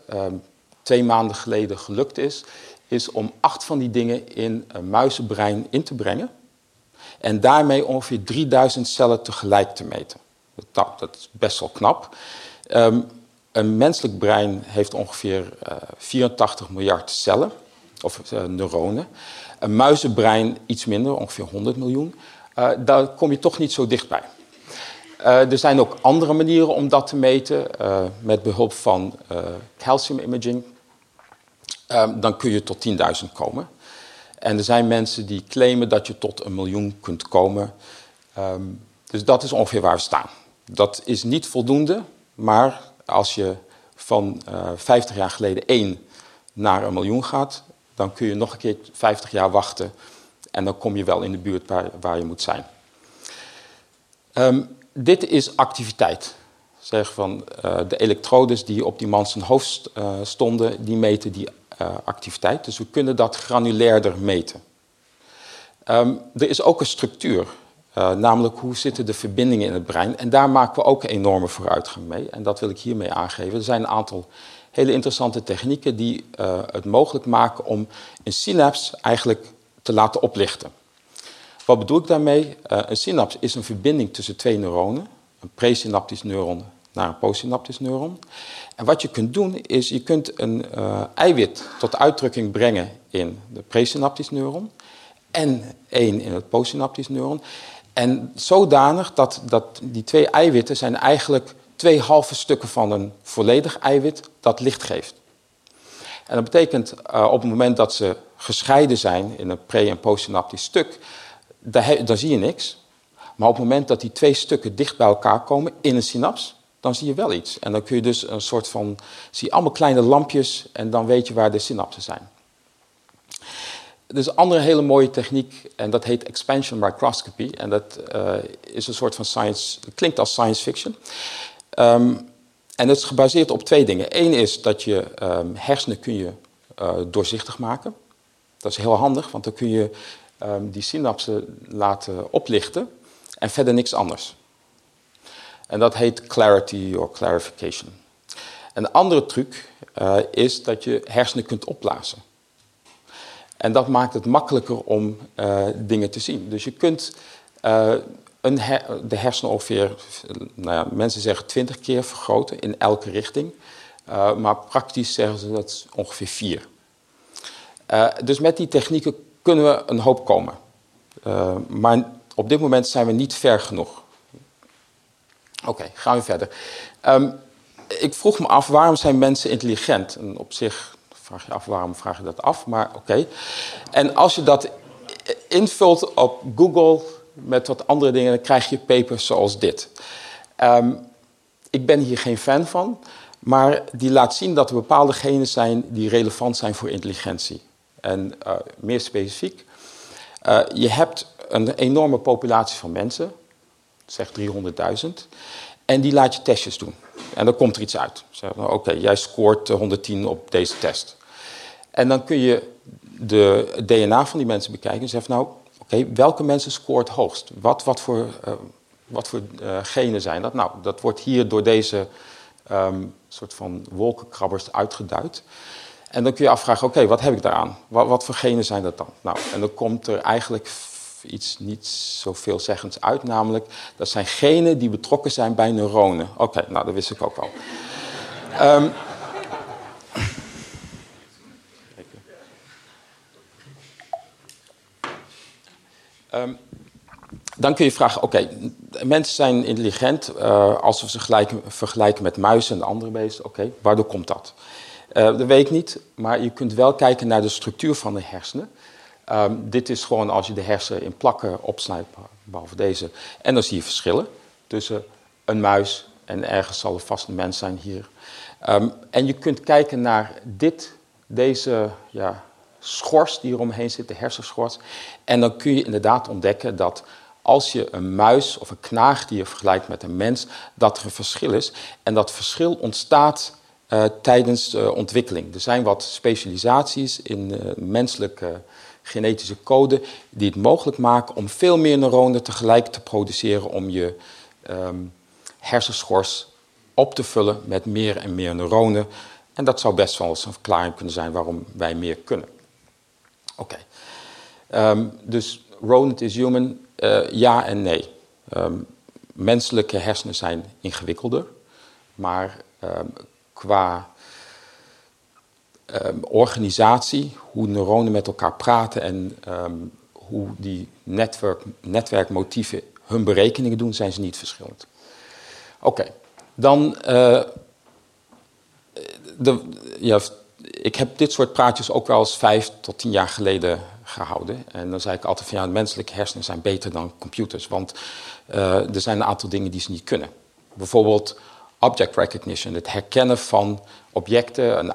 twee maanden geleden gelukt is, is om acht van die dingen in een muizenbrein in te brengen. En daarmee ongeveer 3000 cellen tegelijk te meten. Dat is best wel knap. Um, een menselijk brein heeft ongeveer uh, 84 miljard cellen of uh, neuronen. Een muizenbrein iets minder, ongeveer 100 miljoen. Uh, daar kom je toch niet zo dichtbij. Er zijn ook andere manieren om dat te meten, met behulp van calcium imaging. Dan kun je tot 10.000 komen. En er zijn mensen die claimen dat je tot een miljoen kunt komen. Um, dus dat is ongeveer waar we staan. Dat is niet voldoende, maar als je van 50 jaar geleden 1 naar een miljoen gaat, dan kun je nog een keer 50 jaar wachten en dan kom je wel in de buurt waar, je moet zijn. Um, dit is activiteit. Zeg van uh, de elektrodes die op die man zijn hoofd uh, stonden, die meten die activiteit. Dus we kunnen dat granulairder meten. Um, er is ook een structuur, namelijk hoe zitten de verbindingen in het brein. En daar maken we ook enorme vooruitgang mee. En dat wil ik hiermee aangeven. Er zijn een aantal hele interessante technieken die uh, het mogelijk maken om een synaps eigenlijk te laten oplichten. Wat bedoel ik daarmee? Een synaps is een verbinding tussen twee neuronen, een presynaptisch neuron naar een postsynaptisch neuron. En wat je kunt doen is, je kunt een uh, eiwit tot uitdrukking brengen in de presynaptisch neuron en één in het postsynaptisch neuron. En zodanig dat, dat die twee eiwitten zijn eigenlijk twee halve stukken van een volledig eiwit dat licht geeft. En dat betekent uh, op het moment dat ze gescheiden zijn in een pre- en postsynaptisch stuk, daar, daar zie je niks. Maar op het moment dat die twee stukken dicht bij elkaar komen in een synaps, dan zie je wel iets. En dan kun je dus een soort van, zie je allemaal kleine lampjes en dan weet je waar de synapsen zijn. Er is een andere hele mooie techniek en dat heet expansion microscopy. En dat uh, is een soort van science, klinkt als science fiction. Um, en dat is gebaseerd op twee dingen. Eén is dat je um, hersenen kun je uh, doorzichtig maken. Dat is heel handig, want dan kun je um, die synapsen laten oplichten en verder niks anders. En dat heet clarity of clarification. Een andere truc uh, is dat je hersenen kunt opblazen. En dat maakt het makkelijker om uh, dingen te zien. Dus je kunt uh, een de hersenen ongeveer, nou ja, mensen zeggen 20 keer vergroten in elke richting. Maar praktisch zeggen ze dat ongeveer vier. dus met die technieken kunnen we een hoop komen. maar op dit moment zijn we niet ver genoeg. Oké, gaan we verder. Um, ik vroeg me af, waarom zijn mensen intelligent? En op zich vraag je af, waarom vraag je dat af? Maar oké. En als je dat invult op Google met wat andere dingen, dan krijg je papers zoals dit. Um, ik ben hier geen fan van, maar die laat zien dat er bepaalde genen zijn die relevant zijn voor intelligentie. En uh, meer specifiek, uh, je hebt een enorme populatie van mensen, zeg 300.000, en die laat je testjes doen. En dan komt er iets uit. Zeg, nou, Oké, jij scoort 110 op deze test. En dan kun je de DNA van die mensen bekijken en zeggen, nou, oké, welke mensen scoort hoogst? Wat, wat voor, uh, wat voor uh, genen zijn dat? Nou, dat wordt hier door deze um, soort van wolkenkrabbers uitgeduid. En dan kun je afvragen, oké, wat heb ik daaraan? Wat, wat voor genen zijn dat dan? Nou, en dan komt er eigenlijk iets niet zo veelzeggends uit, namelijk dat zijn genen die betrokken zijn bij neuronen. Oké, nou, dat wist ik ook al. Um, Um, dan kun je vragen, oké, mensen zijn intelligent uh, als we ze gelijken, vergelijken met muizen en andere beesten. Oké, waardoor komt dat? Uh, dat weet ik niet, maar je kunt wel kijken naar de structuur van de hersenen. Um, dit is gewoon als je de hersenen in plakken opsnijdt, behalve deze. En dan zie je verschillen tussen een muis en ergens zal er vast een mens zijn hier. Um, en je kunt kijken naar dit, deze ja, schors die eromheen zit, de hersenschors. En dan kun je inderdaad ontdekken dat als je een muis of een knaagdier vergelijkt met een mens, dat er een verschil is. En dat verschil ontstaat uh, tijdens de ontwikkeling. Er zijn wat specialisaties in de menselijke genetische code die het mogelijk maken om veel meer neuronen tegelijk te produceren om je um, hersenschors op te vullen met meer en meer neuronen. En dat zou best wel eens een verklaring kunnen zijn waarom wij meer kunnen. Oké. Okay. Um, dus rodent is human, uh, ja en nee. Um, menselijke hersenen zijn ingewikkelder, maar qua organisatie, hoe neuronen met elkaar praten en hoe die netwerk, netwerkmotieven hun berekeningen doen, zijn ze niet verschillend. Oké, dan uh, de, ja, ik heb dit soort praatjes ook wel eens vijf tot tien jaar geleden gehouden. En dan zei ik altijd van ja, menselijke hersenen zijn beter dan computers. Want uh, er zijn een aantal dingen die ze niet kunnen. Bijvoorbeeld object recognition, het herkennen van objecten.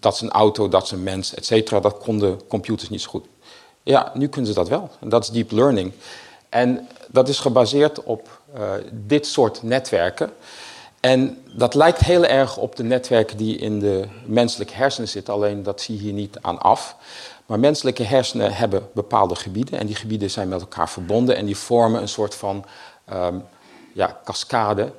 Dat is een auto, dat is een mens, et cetera. Dat konden computers niet zo goed. Ja, nu kunnen ze dat wel. Dat is deep learning. En dat is gebaseerd op uh, dit soort netwerken. En dat lijkt heel erg op de netwerken die in de menselijke hersenen zitten, alleen dat zie je hier niet aan af. Maar menselijke hersenen hebben bepaalde gebieden en die gebieden zijn met elkaar verbonden en die vormen een soort van um, ja, cascade.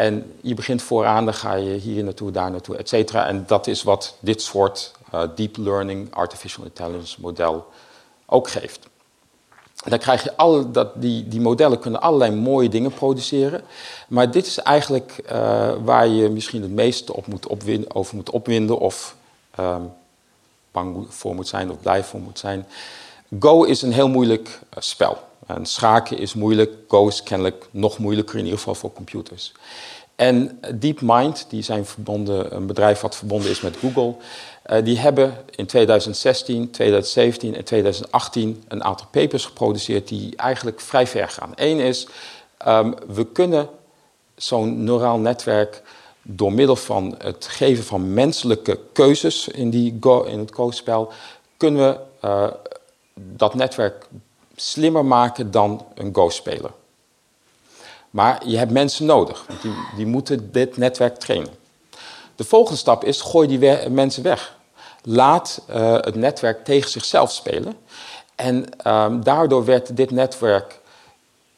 En je begint vooraan, dan ga je hier naartoe, daar naartoe, et cetera. En dat is wat dit soort uh, deep learning artificial intelligence model ook geeft. Dan krijg je al dat, die, die modellen kunnen allerlei mooie dingen produceren. Maar dit is eigenlijk uh, waar je misschien het meeste op moet opwinden, over moet opwinden of um, bang voor moet zijn of blij voor moet zijn. Go is een heel moeilijk uh, spel. En schaken is moeilijk, Go is kennelijk nog moeilijker, in ieder geval voor computers. En DeepMind, die zijn verbonden, een bedrijf wat verbonden is met Google, uh, die hebben in 2016, 2017 en 2018 een aantal papers geproduceerd die eigenlijk vrij ver gaan. Eén is, um, we kunnen zo'n neuraal netwerk door middel van het geven van menselijke keuzes in, die go, in het Go-spel, kunnen we dat netwerk slimmer maken dan een Go-speler. Maar je hebt mensen nodig, die, die moeten dit netwerk trainen. De volgende stap is, gooi die mensen weg. Laat uh, het netwerk tegen zichzelf spelen. En um, daardoor werd dit netwerk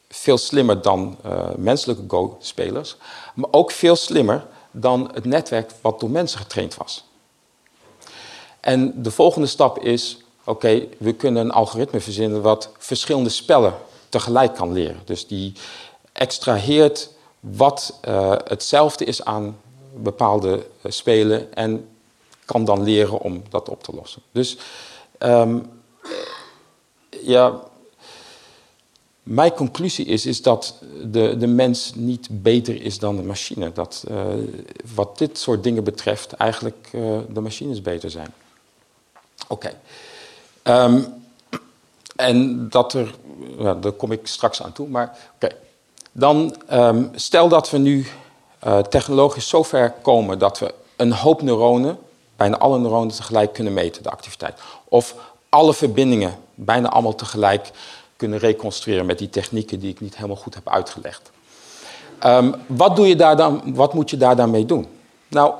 veel slimmer dan uh, menselijke Go-spelers. Maar ook veel slimmer dan het netwerk wat door mensen getraind was. En de volgende stap is, okay, we kunnen een algoritme verzinnen wat verschillende spellen tegelijk kan leren. Dus die extraheert wat uh, hetzelfde is aan bepaalde uh, spelen en kan dan leren om dat op te lossen. Dus um, ja, mijn conclusie is, is dat de, de mens niet beter is dan de machine. Dat uh, wat dit soort dingen betreft eigenlijk de machines beter zijn. Oké. Um, en dat er, ja, daar kom ik straks aan toe, maar oké. Dan um, stel dat we nu uh, technologisch zo ver komen dat we een hoop neuronen, bijna alle neuronen tegelijk kunnen meten, de activiteit. Of alle verbindingen, bijna allemaal tegelijk kunnen reconstrueren met die technieken die ik niet helemaal goed heb uitgelegd. Um, wat, doe je daar dan, wat moet je daar dan mee doen? Nou,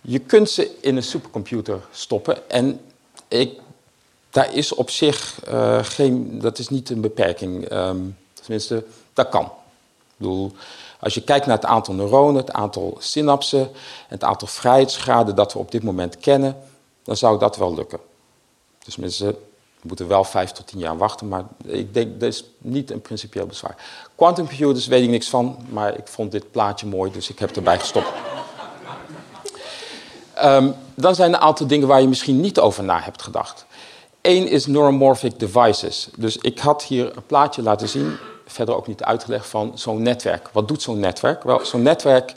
je kunt ze in een supercomputer stoppen en ik, daar is op zich uh, geen, dat is niet een beperking. Um, tenminste, dat kan. Ik bedoel, als je kijkt naar het aantal neuronen, het aantal synapsen, het aantal vrijheidsgraden dat we op dit moment kennen, dan zou dat wel lukken. Dus we moeten wel vijf tot tien jaar wachten, maar ik denk dat is niet een principieel bezwaar. Quantum computers weet ik niks van, maar ik vond dit plaatje mooi, dus ik heb erbij gestopt. Um, dan zijn er een aantal dingen waar je misschien niet over na hebt gedacht. Eén is neuromorphic devices. Dus ik had hier een plaatje laten zien, verder ook niet uitgelegd, van zo'n netwerk. Wat doet zo'n netwerk? Wel, zo'n netwerk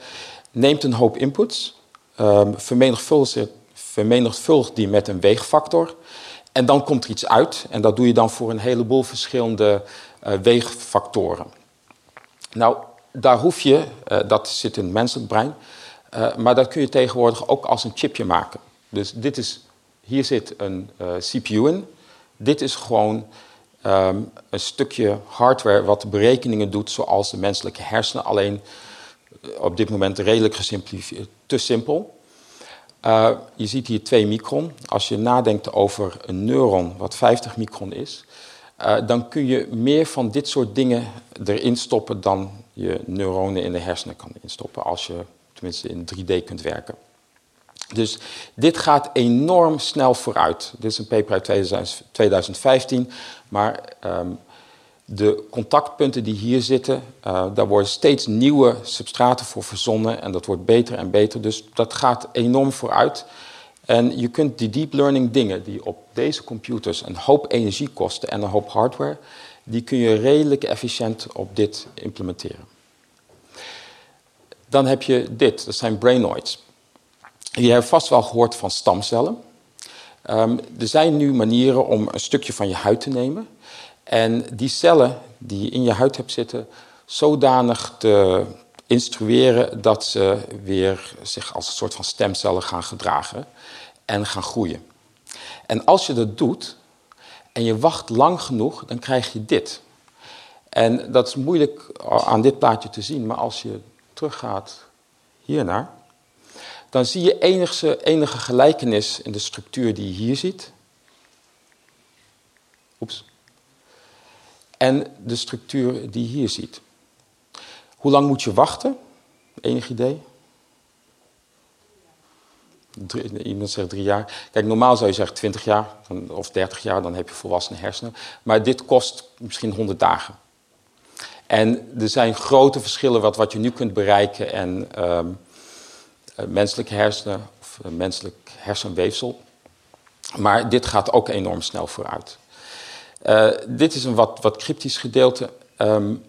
neemt een hoop inputs, um, vermenigvuldigt, vermenigvuldigt die met een weegfactor. En dan komt er iets uit. En dat doe je dan voor een heleboel verschillende uh, weegfactoren. Nou, daar hoef je, uh, dat zit in het menselijk brein, uh, maar dat kun je tegenwoordig ook als een chipje maken. Dus dit is, hier zit een CPU in. Dit is gewoon um, een stukje hardware wat berekeningen doet zoals de menselijke hersenen. Alleen op dit moment redelijk gesimplifieerd, te simpel. Uh, je ziet hier 2 micron. Als je nadenkt over een neuron, wat 50 micron is, dan kun je meer van dit soort dingen erin stoppen dan je neuronen in de hersenen kan instoppen, als je tenminste in 3D kunt werken. Dus dit gaat enorm snel vooruit. Dit is een paper uit 2015, maar um, de contactpunten die hier zitten, uh, daar worden steeds nieuwe substraten voor verzonnen en dat wordt beter en beter. Dus dat gaat enorm vooruit. En je kunt die deep learning dingen die op deze computers een hoop energie kosten en een hoop hardware, die kun je redelijk efficiënt op dit implementeren. Dan heb je dit, dat zijn brainoids. Je hebt vast wel gehoord van stamcellen. Um, er zijn nu manieren om een stukje van je huid te nemen en die cellen die je in je huid hebt zitten, zodanig te instrueren dat ze weer zich als een soort van stemcellen gaan gedragen en gaan groeien. En als je dat doet en je wacht lang genoeg, dan krijg je dit. En dat is moeilijk aan dit plaatje te zien, maar als je teruggaat hiernaar, dan zie je enige, enige gelijkenis in de structuur die je hier ziet. Oeps en de structuur die je hier ziet. Hoe lang moet je wachten? Enig idee? Iemand zegt drie jaar. Kijk, normaal zou je zeggen 20 jaar of 30 jaar, dan heb je volwassen hersenen. Maar dit kost misschien 100 dagen. En er zijn grote verschillen wat, wat je nu kunt bereiken en um, menselijke hersenen of menselijk hersenweefsel. Maar dit gaat ook enorm snel vooruit. Uh, dit is een wat, wat cryptisch gedeelte. Um,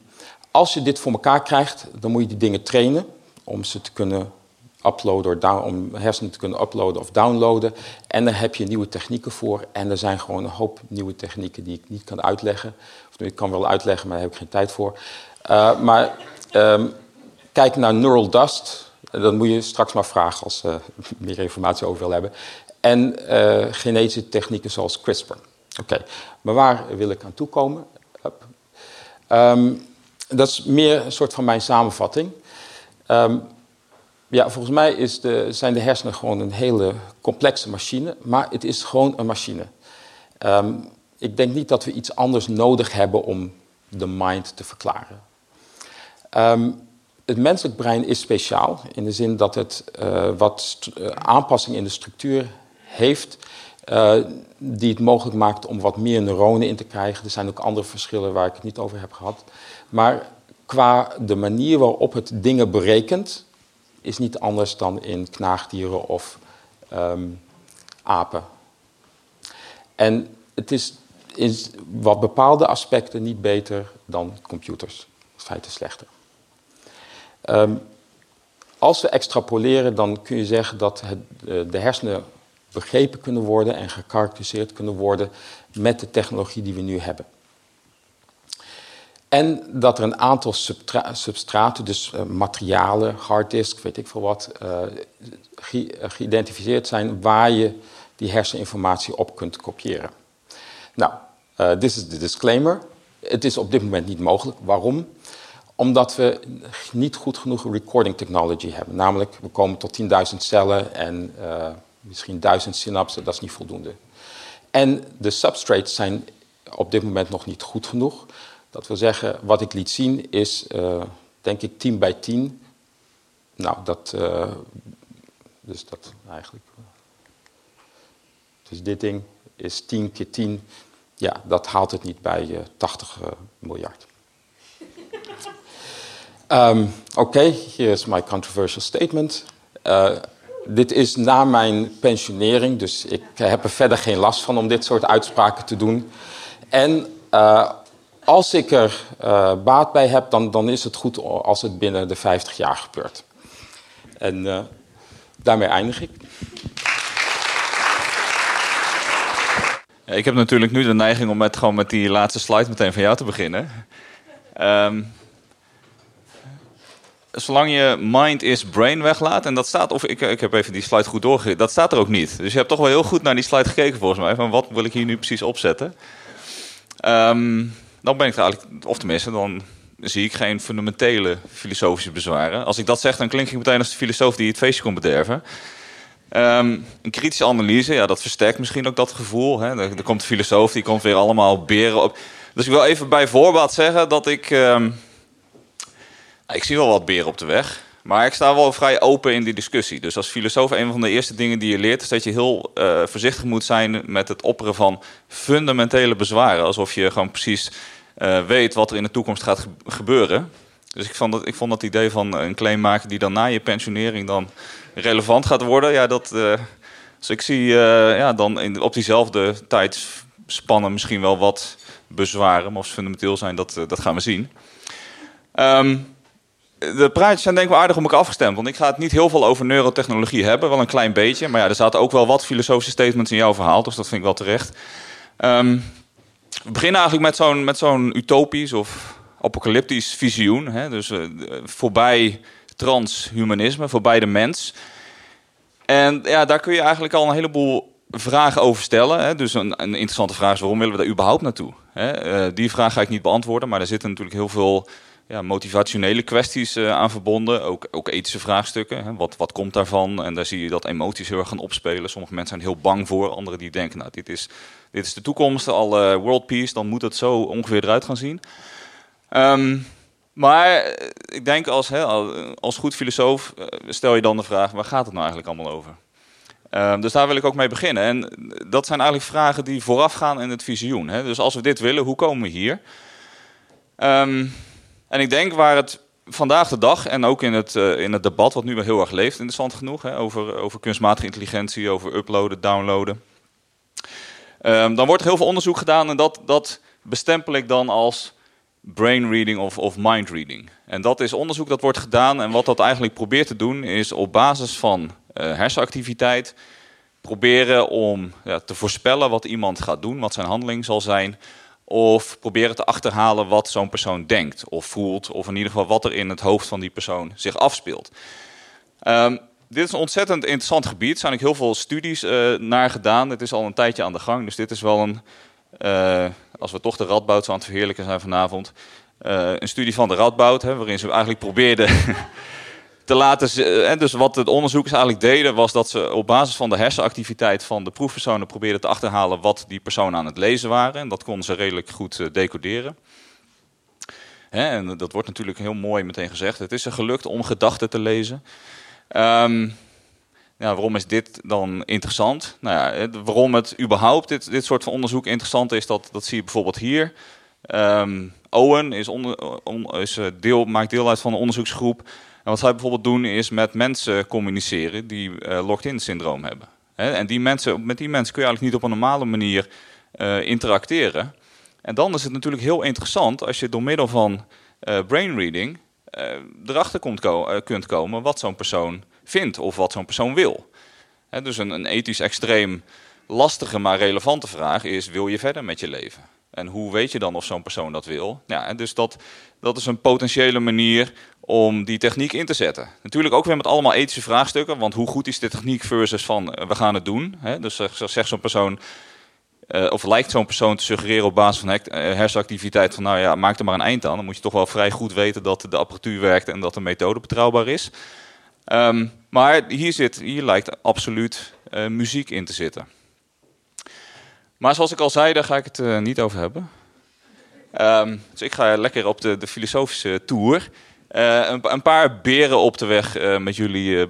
als je dit voor elkaar krijgt, dan moet je die dingen trainen om ze te kunnen uploaden, om hersenen te kunnen uploaden of downloaden. En daar heb je nieuwe technieken voor. En er zijn gewoon een hoop nieuwe technieken die ik niet kan uitleggen. Of ik kan wel uitleggen, maar daar heb ik geen tijd voor. Maar um, kijk naar Neural Dust. Dat moet je straks maar vragen als je uh, *laughs* meer informatie over wil hebben. En uh, genetische technieken zoals CRISPR. Oké, maar waar wil ik aan toekomen? Um, dat is meer een soort van mijn samenvatting. Um, ja, volgens mij is de, zijn de hersenen gewoon een hele complexe machine, maar het is gewoon een machine. Um, ik denk niet dat we iets anders nodig hebben om de mind te verklaren. Um, het menselijk brein is speciaal in de zin dat het uh, wat uh, aanpassing in de structuur heeft uh, die het mogelijk maakt om wat meer neuronen in te krijgen. Er zijn ook andere verschillen waar ik het niet over heb gehad. Maar qua de manier waarop het dingen berekent, is niet anders dan in knaagdieren of um, apen. En het is in wat bepaalde aspecten niet beter dan computers. In feite slechter. Um, als we extrapoleren, dan kun je zeggen dat het, de hersenen begrepen kunnen worden en gekarakteriseerd kunnen worden met de technologie die we nu hebben. En dat er een aantal substraten, dus uh, materialen, harddisk, weet ik veel wat, ge geïdentificeerd zijn waar je die herseninformatie op kunt kopiëren. Nou, dit is de disclaimer. Het is op dit moment niet mogelijk. Waarom? Omdat we niet goed genoeg recording technology hebben. Namelijk, we komen tot 10.000 cellen en misschien 1000 synapsen, dat is niet voldoende. En de substrates zijn op dit moment nog niet goed genoeg. Dat wil zeggen, wat ik liet zien is, uh, denk ik, 10 bij 10. Nou, dat, uh, dus dat eigenlijk. Dus dit ding is 10 keer 10. Ja, dat haalt het niet bij uh, 80 miljard. Um, Oké, hier is my controversial statement. Uh, dit is na mijn pensionering, dus ik heb er verder geen last van om dit soort uitspraken te doen. En uh, als ik er uh, baat bij heb, dan, dan is het goed als het binnen de 50 jaar gebeurt. En daarmee eindig ik. Ik heb natuurlijk nu de neiging om met, gewoon met die laatste slide meteen van jou te beginnen. Um, zolang je mind is brain weglaat, en dat staat, of ik, ik heb even die slide goed doorgegeven, dat staat er ook niet. Dus je hebt toch wel heel goed naar die slide gekeken volgens mij, van wat wil ik hier nu precies opzetten. Um, dan ben ik eigenlijk, of tenminste, dan zie ik geen fundamentele filosofische bezwaren. Als ik dat zeg, dan klink ik meteen als de filosoof die het feestje komt bederven. Um, een kritische analyse, ja, dat versterkt misschien ook dat gevoel. Hè. Er, komt de filosoof, die komt weer allemaal beren op. Dus ik wil even bij voorbaat zeggen dat ik... Um, ik zie wel wat beren op de weg. Maar ik sta wel vrij open in die discussie. Dus als filosoof, een van de eerste dingen die je leert, is dat je heel uh, voorzichtig moet zijn met het opperen van fundamentele bezwaren. Alsof je gewoon precies uh, weet wat er in de toekomst gaat gebeuren. Dus ik vond, dat, ik vond dat idee van een claim maken die dan na je pensionering dan relevant gaat worden. Ja, dat, uh, dus ik zie ja, dan in, op diezelfde tijdspannen misschien wel wat bezwaren. Maar of ze fundamenteel zijn, dat, dat gaan we zien. Um, de praatjes zijn denk ik aardig om elkaar afgestemd. Want ik ga het niet heel veel over neurotechnologie hebben. Wel een klein beetje. Maar ja, er zaten ook wel wat filosofische statements in jouw verhaal. Dus dat vind ik wel terecht. Um, we beginnen eigenlijk met zo'n, met zo'n utopisch of apocalyptisch visioen. Hè? Dus uh, voorbij transhumanisme, voorbij de mens. En ja, daar kun je eigenlijk al een heleboel vragen over stellen. Hè? Dus een, interessante vraag is: waarom willen we daar überhaupt naartoe? Hè? Uh, die vraag ga ik niet beantwoorden, maar er zitten natuurlijk heel veel ja, motivationele kwesties uh, aan verbonden. Ook, ook ethische vraagstukken. Hè. Wat, wat komt daarvan? En daar zie je dat emoties heel erg gaan opspelen. Sommige mensen zijn heel bang voor. Anderen die denken, nou, dit is, dit is de toekomst. Al world peace, dan moet het zo ongeveer eruit gaan zien. Um, maar ik denk als, hè, als goed filosoof stel je dan de vraag, waar gaat het nou eigenlijk allemaal over? Um, dus daar wil ik ook mee beginnen. En dat zijn eigenlijk vragen die voorafgaan in het visioen. Hè. Dus als we dit willen, hoe komen we hier? Um, en ik denk waar het vandaag de dag en ook in het, uh, in het debat, wat nu wel heel erg leeft, interessant genoeg, hè, over, over kunstmatige intelligentie, over uploaden, downloaden. Um, dan wordt er heel veel onderzoek gedaan en dat, dat bestempel ik dan als brain reading of, of mind reading. En dat is onderzoek dat wordt gedaan. En wat dat eigenlijk probeert te doen, is op basis van eh, hersenactiviteit proberen om ja, te voorspellen wat iemand gaat doen, wat zijn handeling zal zijn. Of proberen te achterhalen wat zo'n persoon denkt of voelt. Of in ieder geval wat er in het hoofd van die persoon zich afspeelt. Ehm, dit is een ontzettend interessant gebied. Er zijn ook heel veel studies eh, naar gedaan. Het is al een tijdje aan de gang. Dus dit is wel een, eh, als we toch de Radboud zo aan het verheerlijken zijn vanavond, eh, een studie van de Radboud, hè, waarin ze eigenlijk probeerden *laughs* te laten. En dus wat het onderzoekers eigenlijk deden, was dat ze op basis van de hersenactiviteit van de proefpersonen probeerden te achterhalen wat die personen aan het lezen waren. En dat konden ze redelijk goed eh, decoderen. En dat wordt natuurlijk heel mooi meteen gezegd. Het is er gelukt om gedachten te lezen. Ehm, ja, waarom is dit dan interessant? Nou ja, waarom het überhaupt dit, dit soort van onderzoek interessant is, dat, dat zie je bijvoorbeeld hier. Ehm, Owen is onder, on- is eh, deel, maakt deel uit van een onderzoeksgroep. Wat zij bijvoorbeeld doen is met mensen communiceren die eh locked-in syndroom hebben. En die mensen, met die mensen kun je eigenlijk niet op een normale manier eh, interacteren. En dan is het natuurlijk heel interessant als je door middel van eh brain reading eh, erachter komt ko- kunt komen wat zo'n persoon vindt of wat zo'n persoon wil. Dus een, een ethisch extreem lastige maar relevante vraag is: wil je verder met je leven? En hoe weet je dan of zo'n persoon dat wil? Ja, en dus dat, dat is een potentiële manier om die techniek in te zetten. Natuurlijk ook weer met allemaal ethische vraagstukken, want hoe goed is de techniek versus van eh, we gaan het doen? Hè? Dus zeg- zegt zo'n persoon, eh, of lijkt zo'n persoon te suggereren op basis van eh, hersenactiviteit van nou ja, maak er maar een eind aan. Dan moet je toch wel vrij goed weten dat de apparatuur werkt en dat de methode betrouwbaar is. Ehm, maar hier, zit, hier lijkt absoluut eh, muziek in te zitten. Maar zoals ik al zei, daar ga ik het eh, niet over hebben. Ehm, dus ik ga lekker op de, de filosofische tour. Eh, een, een paar beren op de weg eh, met jullie.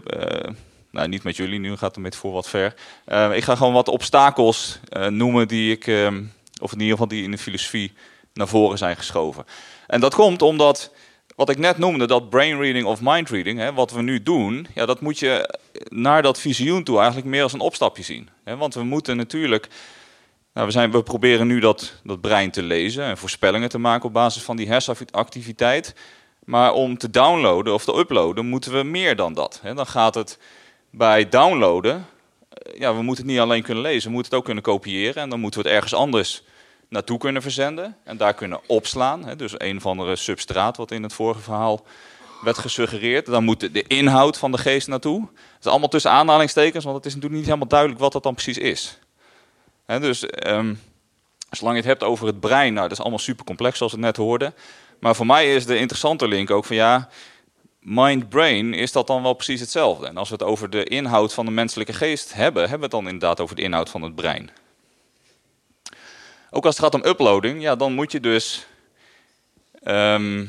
nou, niet met jullie, nu gaat het met voor wat ver. Eh, ik ga gewoon wat obstakels noemen die ik, ehm, of in ieder geval die in de filosofie naar voren zijn geschoven. En dat komt omdat, wat ik net noemde, dat brain reading of mind reading, hè, wat we nu doen, ja, dat moet je naar dat visioen toe eigenlijk meer als een opstapje zien. Hè, want we moeten natuurlijk nou, we, zijn, we proberen nu dat, dat brein te lezen en voorspellingen te maken op basis van die hersenactiviteit. Maar om te downloaden of te uploaden moeten we meer dan dat. Dan gaat het bij downloaden, eh, ja, we moeten het niet alleen kunnen lezen, we moeten het ook kunnen kopiëren. En dan moeten we het ergens anders naartoe kunnen verzenden en daar kunnen opslaan. Dus een of andere substraat wat in het vorige verhaal werd gesuggereerd. Dan moet de, de inhoud van de geest naartoe. Dat is allemaal tussen aanhalingstekens, want het is natuurlijk niet helemaal duidelijk wat dat dan precies is. Dus ehm, zolang je het hebt over het brein, nou, dat is allemaal super complex zoals we het net hoorden. Maar voor mij is de interessante link ook van ja, mind-brain, is dat dan wel precies hetzelfde? En als we het over de inhoud van de menselijke geest hebben, hebben we het dan inderdaad over de inhoud van het brein. Ook als het gaat om uploading, ja, dan moet je dus. ehm,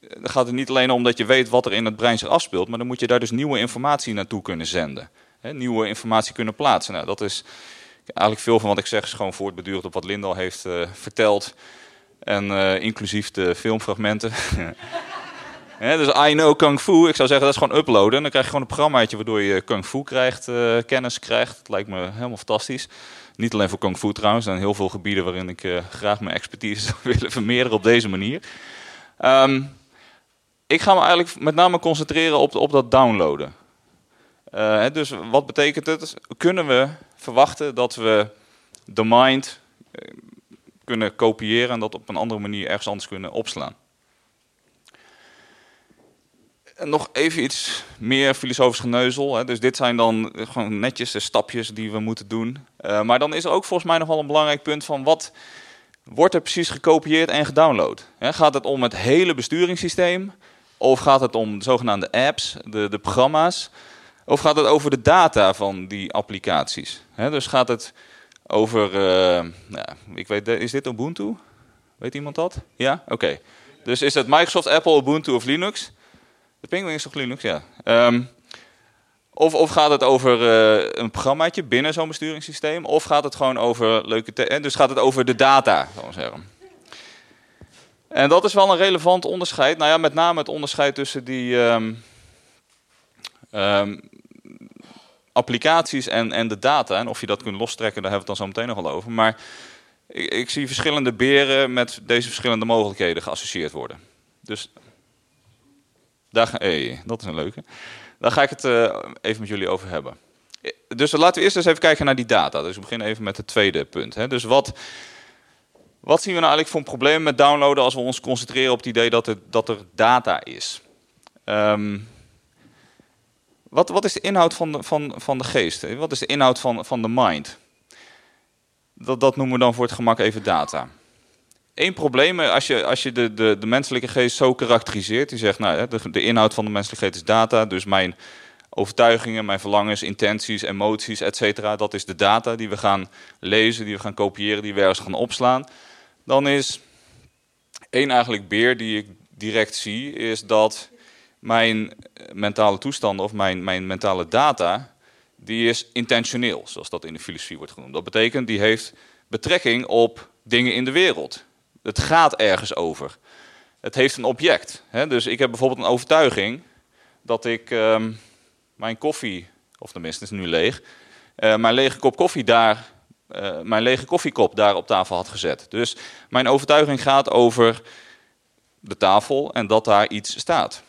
dan gaat het niet alleen om dat je weet wat er in het brein zich afspeelt, maar dan moet je daar dus nieuwe informatie naartoe kunnen zenden. Nieuwe informatie kunnen plaatsen. Nou, dat is eigenlijk veel van wat ik zeg is gewoon voortbedurend op wat Lindal heeft eh, verteld. En eh, inclusief de filmfragmenten. *laughs* Dus I know Kung Fu. Ik zou zeggen, dat is gewoon uploaden. En dan krijg je gewoon een programmaatje waardoor je Kung Fu krijgt, eh, kennis krijgt. Dat lijkt me helemaal fantastisch. Niet alleen voor Kung Fu trouwens. Er zijn heel veel gebieden waarin ik graag mijn expertise *laughs* zou willen vermeerderen op deze manier. Ehm, ik ga me eigenlijk met name concentreren op, op dat downloaden. Dus wat betekent het? Kunnen we verwachten dat we de mind eh, kunnen kopiëren en dat op een andere manier ergens anders kunnen opslaan? En nog even iets meer filosofisch geneuzel. Hè. Dus dit zijn dan gewoon netjes de stapjes die we moeten doen. Eh, maar dan is er ook volgens mij nog wel een belangrijk punt van wat wordt er precies gekopieerd en gedownload? Hè, gaat het om het hele besturingssysteem? Of gaat het om de zogenaamde apps, de, de programma's? Of gaat het over de data van die applicaties? Dus gaat het over, nou, ik weet, is dit Ubuntu? Weet iemand dat? Ja? Oké. Dus is het Microsoft, Apple, Ubuntu of Linux? De Penguin is toch Linux? Ja. Ehm, of, of gaat het over eh, een programmaatje binnen zo'n besturingssysteem? Of gaat het gewoon over leuke... dus gaat het over de data, zal ik zeggen. En dat is wel een relevant onderscheid. Nou ja, met name het onderscheid tussen die ehm, ehm, applicaties en, en de data. En of je dat kunt lostrekken, daar hebben we het dan zo meteen nog over. Maar ik, ik zie verschillende beren met deze verschillende mogelijkheden geassocieerd worden. Dus daar hey, dat is een leuke. Daar ga ik het uh, even met jullie over hebben. Dus laten we eerst eens even kijken naar die data. Dus we beginnen even met het tweede punt. Hè. Dus wat, wat zien we nou eigenlijk voor een probleem met downloaden als we ons concentreren op het idee dat, het, dat er data is? Um, wat, wat is de inhoud van de, van, van de geest? Wat is de inhoud van, van de mind? Dat, dat noemen we dan voor het gemak even data. Eén probleem, als je, als je de, de, de menselijke geest zo karakteriseert, die zegt, nou, de, de inhoud van de menselijke geest is data, dus mijn overtuigingen, mijn verlangens, intenties, emoties, etc. Dat is de data die we gaan lezen, die we gaan kopiëren, die we ergens gaan opslaan. Dan is één eigenlijk beer die ik direct zie, is dat mijn mentale toestanden of mijn, mijn mentale data, die is intentioneel, zoals dat in de filosofie wordt genoemd. Dat betekent, die heeft betrekking op dingen in de wereld. Het gaat ergens over. Het heeft een object. Hè? Dus ik heb bijvoorbeeld een overtuiging dat ik ehm, mijn koffie, of tenminste is nu leeg, uh, mijn lege kop koffie daar, uh, mijn lege koffiekop daar op tafel had gezet. Dus mijn overtuiging gaat over de tafel en dat daar iets staat.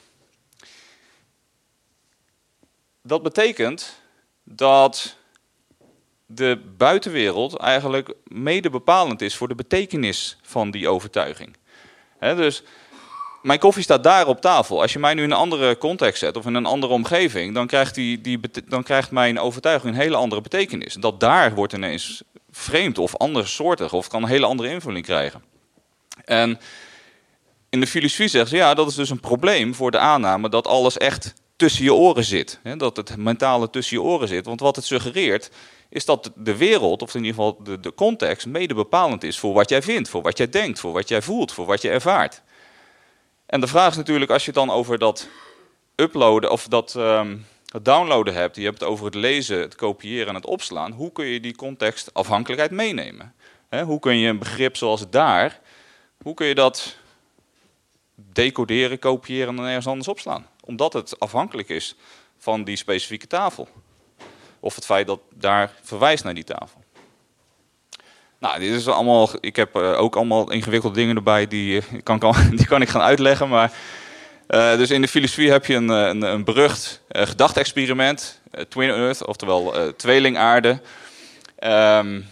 Dat betekent dat de buitenwereld eigenlijk mede bepalend is voor de betekenis van die overtuiging. dus mijn koffie staat daar op tafel. Als je mij nu in een andere context zet of in een andere omgeving, dan krijgt, die, die, dan krijgt mijn overtuiging een hele andere betekenis. Dat daar wordt ineens vreemd of andersoortig of kan een hele andere invulling krijgen. En in de filosofie zeggen ze, ja, dat is dus een probleem voor de aanname dat alles echt tussen je oren zit. Hè? Dat het mentale tussen je oren zit. Want wat het suggereert, is dat de wereld, of in ieder geval de, de context, mede bepalend is voor wat jij vindt, voor wat jij denkt, voor wat jij voelt, voor wat je ervaart. En de vraag is natuurlijk, als je het dan over dat uploaden of dat het downloaden hebt, je hebt het over het lezen, het kopiëren en het opslaan, hoe kun je die context afhankelijkheid meenemen? hoe kun je een begrip zoals daar, hoe kun je dat decoderen, kopiëren en ergens anders opslaan? Omdat het afhankelijk is van die specifieke tafel. Of het feit dat daar verwijst naar die tafel. Nou, dit is allemaal, ik heb uh, ook allemaal ingewikkelde dingen erbij die, uh, kan, kan, *laughs* die kan ik gaan uitleggen. Maar, uh, dus in de filosofie heb je een, een, een berucht gedachtexperiment, Twin Earth, oftewel tweelingaarde. Um,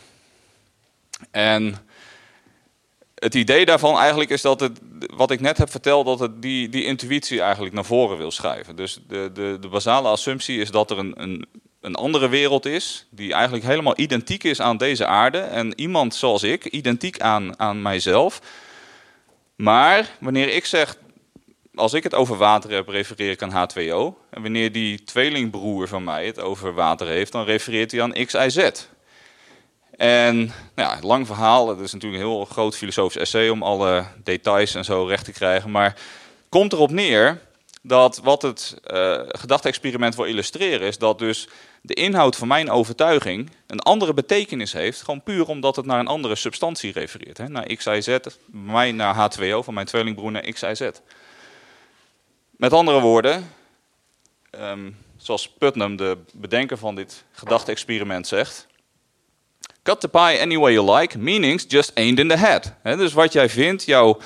en het idee daarvan eigenlijk is dat het, wat ik net heb verteld, dat het die, die intuïtie eigenlijk naar voren wil schuiven. Dus de, de, de basale assumptie is dat er een, een, een andere wereld is, die eigenlijk helemaal identiek is aan deze aarde. En iemand zoals ik, identiek aan, aan mijzelf. Maar wanneer ik zeg, als ik het over water heb, refereer ik aan H2O. En wanneer die tweelingbroer van mij het over water heeft, dan refereert hij aan X, Y, Z. En nou ja, lang verhaal, het is natuurlijk een heel groot filosofisch essay om alle details en zo recht te krijgen. Maar komt erop neer dat wat het uh, gedachte-experiment wil illustreren, is dat dus de inhoud van mijn overtuiging een andere betekenis heeft, gewoon puur omdat het naar een andere substantie refereert. Hè? Naar X, mij naar H2O, van mijn tweelingbroer naar X, Y, Z. Met andere woorden, um, zoals Putnam, de bedenker van dit gedachte-experiment, zegt, Cut the pie any way you like, meanings just ain't in the head. dus wat jij vindt, jouw,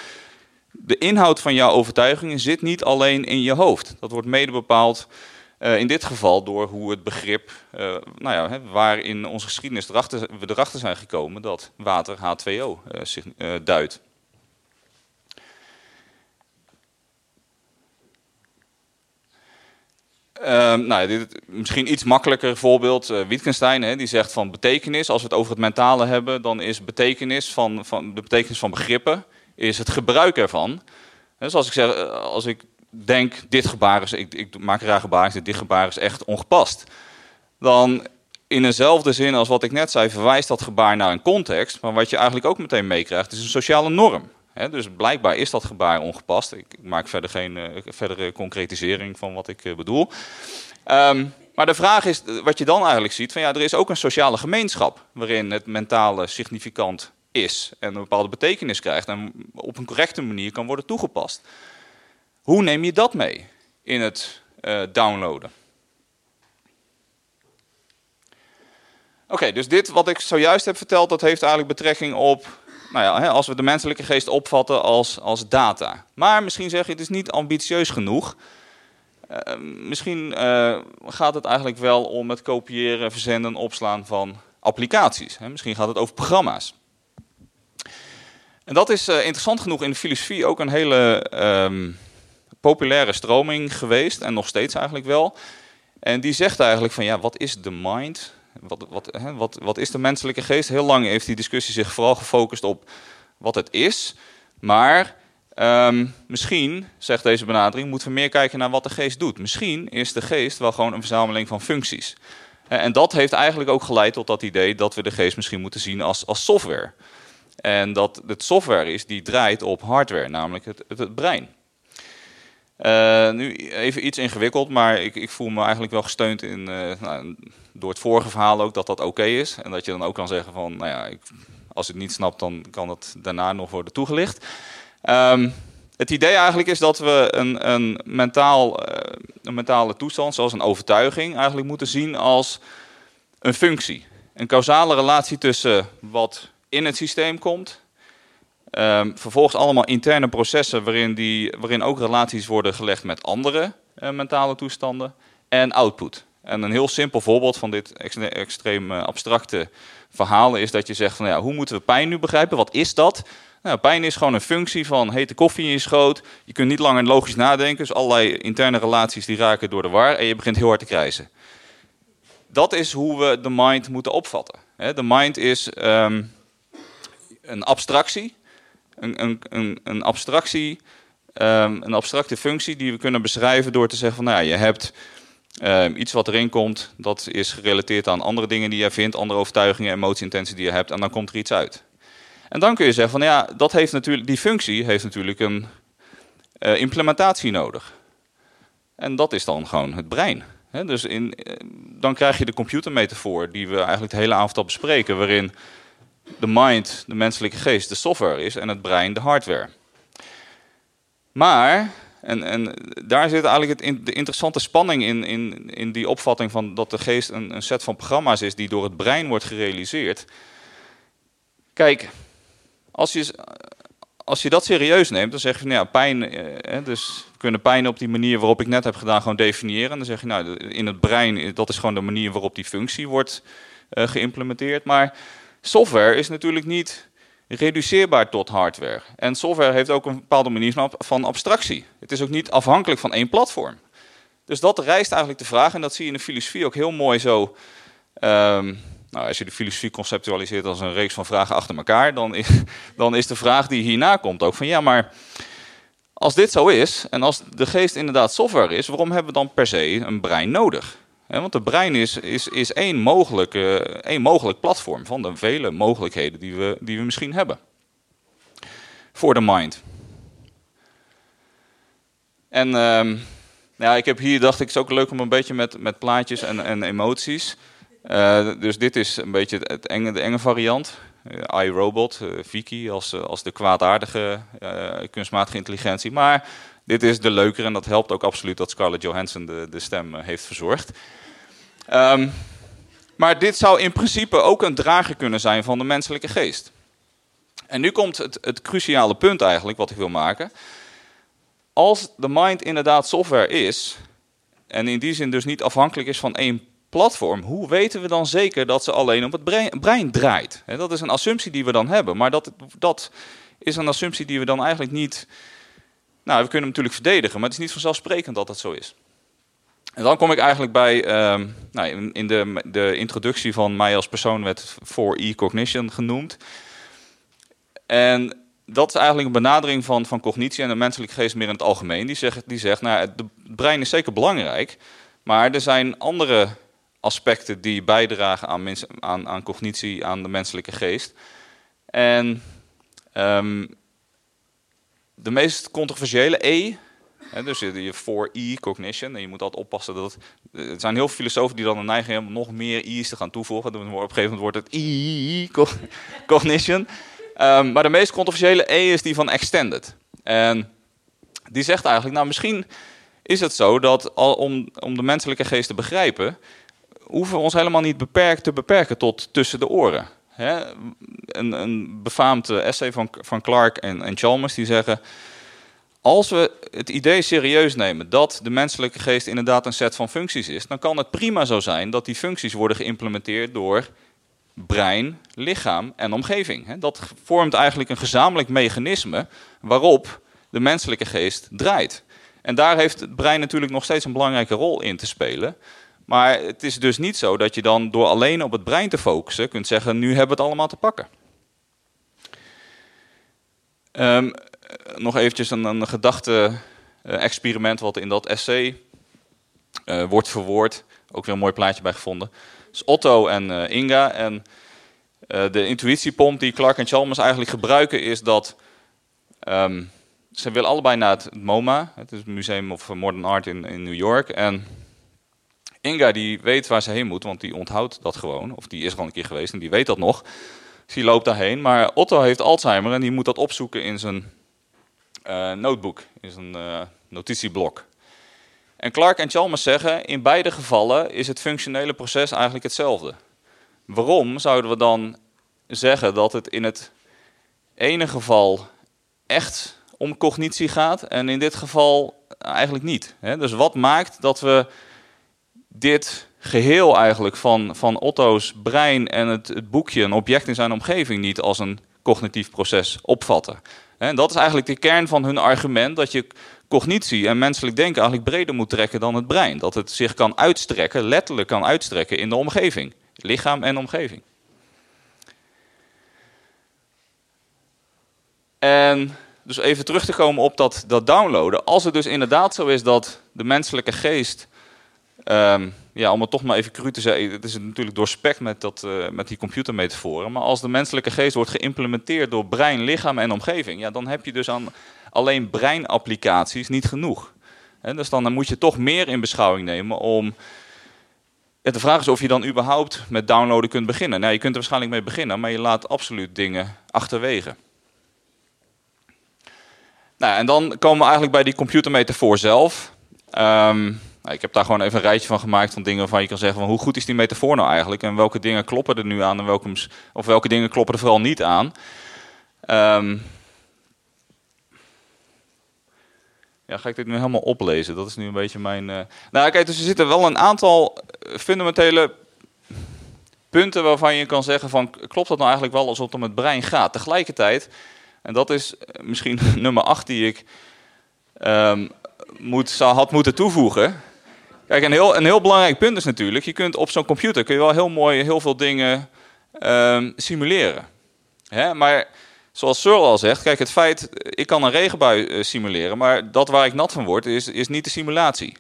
de inhoud van jouw overtuigingen zit niet alleen in je hoofd. Dat wordt mede bepaald uh, in dit geval door hoe het begrip, uh, nou ja, hè, waar in onze geschiedenis erachter, we erachter zijn gekomen dat water H2O uh, eh, duidt. Um, nou, dit, misschien iets makkelijker voorbeeld. Uh, Wittgenstein hè, die zegt van betekenis. Als we het over het mentale hebben, dan is betekenis van, van de betekenis van begrippen is het gebruik ervan. Dus als ik zeg, eh, als ik denk dit gebaar is, ik, ik maak raar gebaar, zeg, dit gebaar is echt ongepast. Dan in dezelfde zin als wat ik net zei, verwijst dat gebaar naar een context. Maar wat je eigenlijk ook meteen meekrijgt, is een sociale norm dus blijkbaar is dat gebaar ongepast. Ik, maak verder geen uh, verdere concretisering van wat ik uh, bedoel. Um, maar de vraag is, wat je dan eigenlijk ziet, van ja, er is ook een sociale gemeenschap waarin het mentale significant is en een bepaalde betekenis krijgt en op een correcte manier kan worden toegepast. Hoe neem je dat mee in het downloaden? Oké, dus dit wat ik zojuist heb verteld, dat heeft eigenlijk betrekking op, nou ja, als we de menselijke geest opvatten als, als data. Maar misschien zeg je, het is niet ambitieus genoeg. Eh, misschien eh, gaat het eigenlijk wel om het kopiëren, verzenden, opslaan van applicaties. Hè. Misschien gaat het over programma's. En dat is eh, interessant genoeg in de filosofie ook een hele ehm, populaire stroming geweest en nog steeds eigenlijk wel. En die zegt eigenlijk van ja, wat is de mind? Wat, wat, hè, wat, wat is de menselijke geest? Heel lang heeft die discussie zich vooral gefocust op wat het is. Maar ehm, misschien, zegt deze benadering, moeten we meer kijken naar wat de geest doet. Misschien is de geest wel gewoon een verzameling van functies. En dat heeft eigenlijk ook geleid tot dat idee dat we de geest misschien moeten zien als, als software. En dat het software is die draait op hardware, namelijk het, het, het brein. Eh, nu even iets ingewikkeld, maar ik, ik voel me eigenlijk wel gesteund in, eh, nou, door het vorige verhaal ook dat dat oké is. En dat je dan ook kan zeggen van, nou ja, ik, als je het niet snapt, dan kan het daarna nog worden toegelicht. Ehm, het idee eigenlijk is dat we een, een, mentaal, eh, een mentale toestand, zoals een overtuiging, eigenlijk moeten zien als een functie. Een causale relatie tussen wat in het systeem komt. Ehm, vervolgens allemaal interne processen waarin, die, waarin ook relaties worden gelegd met andere eh, mentale toestanden. En output. En een heel simpel voorbeeld van dit ex- extreem eh, abstracte verhaal is dat je zegt van ja, hoe moeten we pijn nu begrijpen? Wat is dat? Nou, pijn is gewoon een functie van hete koffie in je schoot. Je kunt niet langer logisch nadenken, dus allerlei interne relaties die raken door de war en je begint heel hard te krijsen. Dat is hoe we de mind moeten opvatten. De mind is ehm, een abstractie, een, een, een, een abstractie, ehm, een abstracte functie die we kunnen beschrijven door te zeggen van, nou je hebt ehm, iets wat erin komt, dat is gerelateerd aan andere dingen die je vindt, andere overtuigingen, emotie, intentie die je hebt, en dan komt er iets uit. En dan kun je zeggen van, ja, dat heeft natuurlijk, die functie heeft natuurlijk een eh, implementatie nodig. En dat is dan gewoon het brein. Dus in, eh, dan krijg je de computermetafoor die we eigenlijk de hele avond al bespreken, waarin de mind, de menselijke geest, de software is en het brein de hardware. Maar, en, en daar zit eigenlijk het de interessante spanning in, in, in die opvatting van dat de geest een, een set van programma's is die door het brein wordt gerealiseerd. Kijk, als je, als je dat serieus neemt, dan zeg je van ja, pijn, eh, dus we kunnen pijn op die manier waarop ik net heb gedaan gewoon definiëren. En dan zeg je nou, in het brein, eh, dat is gewoon de manier waarop die functie wordt eh, geïmplementeerd. Maar software is natuurlijk niet reduceerbaar tot hardware. En software heeft ook een bepaalde manier van, abstractie. Het is ook niet afhankelijk van één platform. Dus dat rijst eigenlijk de vraag, en dat zie je in de filosofie ook heel mooi zo. ehm, nou, als je de filosofie conceptualiseert als een reeks van vragen achter elkaar, dan *laughs* dan is de vraag die hierna komt ook van ja, maar als dit zo is en als de geest inderdaad software is, waarom hebben we dan per se een brein nodig? Want het brein is, is, is één, mogelijke, één mogelijk platform van de vele mogelijkheden die we, die we misschien hebben. Voor de mind. En nou ja, ik heb hier, dacht ik, is ook leuk om een beetje met, met plaatjes en, en emoties. Eh, dus dit is een beetje het, enge, de enge variant. Eh, iRobot, eh, Vicky als, eh, als de kwaadaardige eh, kunstmatige intelligentie. Maar dit is de leukere en dat helpt ook absoluut dat Scarlett Johansson de, de stem eh, heeft verzorgd. Ehm, maar dit zou in principe ook een drager kunnen zijn van de menselijke geest. En nu komt het, het cruciale punt eigenlijk wat ik wil maken. Als de mind inderdaad software is, en in die zin dus niet afhankelijk is van één platform, hoe weten we dan zeker dat ze alleen op het brein, brein draait? Dat is een assumptie die we dan hebben, maar dat, dat is een assumptie die we dan eigenlijk niet. Nou, we kunnen hem natuurlijk verdedigen, maar het is niet vanzelfsprekend dat dat zo is. En dan kom ik eigenlijk bij, ehm, nou, in- de, de introductie van mij als persoon werd 4E cognition genoemd. En dat is eigenlijk een benadering van, van cognitie en de menselijke geest meer in het algemeen. Die zegt, die zegt nou, het brein is zeker belangrijk, maar er zijn andere aspecten die bijdragen aan, aan, aan cognitie, aan de menselijke geest. En ehm, de meest controversiële E, hè, dus je je 4E cognition, en je moet altijd oppassen dat het, er zijn heel veel filosofen die dan een neiging hebben om nog meer I's te gaan toevoegen. Dan op een gegeven moment wordt het I co- *laughs* cognition. Ehm, maar de meest controversiële E is die van extended. En die zegt eigenlijk, nou misschien is het zo dat al om, om de menselijke geest te begrijpen, hoeven we ons helemaal niet beperkt te beperken tot tussen de oren. Een, een befaamd eh, essay van, van Clark en, en Chalmers die zeggen... Als we het idee serieus nemen dat de menselijke geest inderdaad een set van functies is, dan kan het prima zo zijn dat die functies worden geïmplementeerd door brein, lichaam en omgeving. Dat vormt eigenlijk een gezamenlijk mechanisme waarop de menselijke geest draait. En daar heeft het brein natuurlijk nog steeds een belangrijke rol in te spelen. Maar het is dus niet zo dat je dan door alleen op het brein te focussen kunt zeggen: nu hebben we het allemaal te pakken. Ehm, nog eventjes een, een gedachte-experiment wat in dat essay eh, wordt verwoord. Ook weer een mooi plaatje bij gevonden. Dus Otto en eh, Inga. En eh, de intuïtiepomp die Clark en Chalmers eigenlijk gebruiken is dat... ehm, ze willen allebei naar het MoMA, het is het Museum of Modern Art in, in New York. En Inga die weet waar ze heen moet, want die onthoudt dat gewoon. Of die is al een keer geweest en die weet dat nog. Dus die loopt daarheen. Maar Otto heeft Alzheimer en die moet dat opzoeken in zijn eh, notebook, in zijn eh, notitieblok. En Clark en Chalmers zeggen, in beide gevallen is het functionele proces eigenlijk hetzelfde. Waarom zouden we dan zeggen dat het in het ene geval echt om cognitie gaat en in dit geval eigenlijk niet? Dus wat maakt dat we dit geheel eigenlijk van, van Otto's brein en het, het boekje, een object in zijn omgeving, niet als een cognitief proces opvatten? En dat is eigenlijk de kern van hun argument, dat je cognitie en menselijk denken eigenlijk breder moet trekken dan het brein. Dat het zich kan uitstrekken, letterlijk kan uitstrekken in de omgeving. Lichaam en omgeving. En dus even terug te komen op dat, dat downloaden. Als het dus inderdaad zo is dat de menselijke geest... ehm, ja, om het toch maar even cru te zeggen, het is natuurlijk doorspekt met, dat, eh, met die computermetaforen. Maar als de menselijke geest wordt geïmplementeerd door brein, lichaam en omgeving, ja, dan heb je dus aan alleen breinapplicaties niet genoeg. Dus dan moet je toch meer in beschouwing nemen om. Ja, de vraag is of je dan überhaupt met downloaden kunt beginnen. Nou, je kunt er waarschijnlijk mee beginnen, maar je laat absoluut dingen achterwege. Nou, en dan komen we eigenlijk bij die computermetafoor zelf. Ehm, nou, ik heb daar gewoon even een rijtje van gemaakt van dingen waarvan je kan zeggen van hoe goed is die metafoor nou eigenlijk en welke dingen kloppen er nu aan en welke, of welke dingen kloppen er vooral niet aan. Ehm, ja, ga ik dit nu helemaal oplezen? Dat is nu een beetje mijn. eh, Nou, kijk, dus er zitten wel een aantal eh, fundamentele punten waarvan je kan zeggen van klopt dat nou eigenlijk wel als het om het brein gaat. Tegelijkertijd, en dat is eh, misschien *laughs* nummer 8 die ik ehm, moet, zou, had moeten toevoegen. Kijk, een heel, een heel belangrijk punt is natuurlijk, je kunt op zo'n computer kun je wel heel mooi heel veel dingen ehm, simuleren. Hè? Maar zoals Searle al zegt, kijk, het feit, ik kan een regenbui eh, simuleren, maar dat waar ik nat van word, is, is niet de simulatie.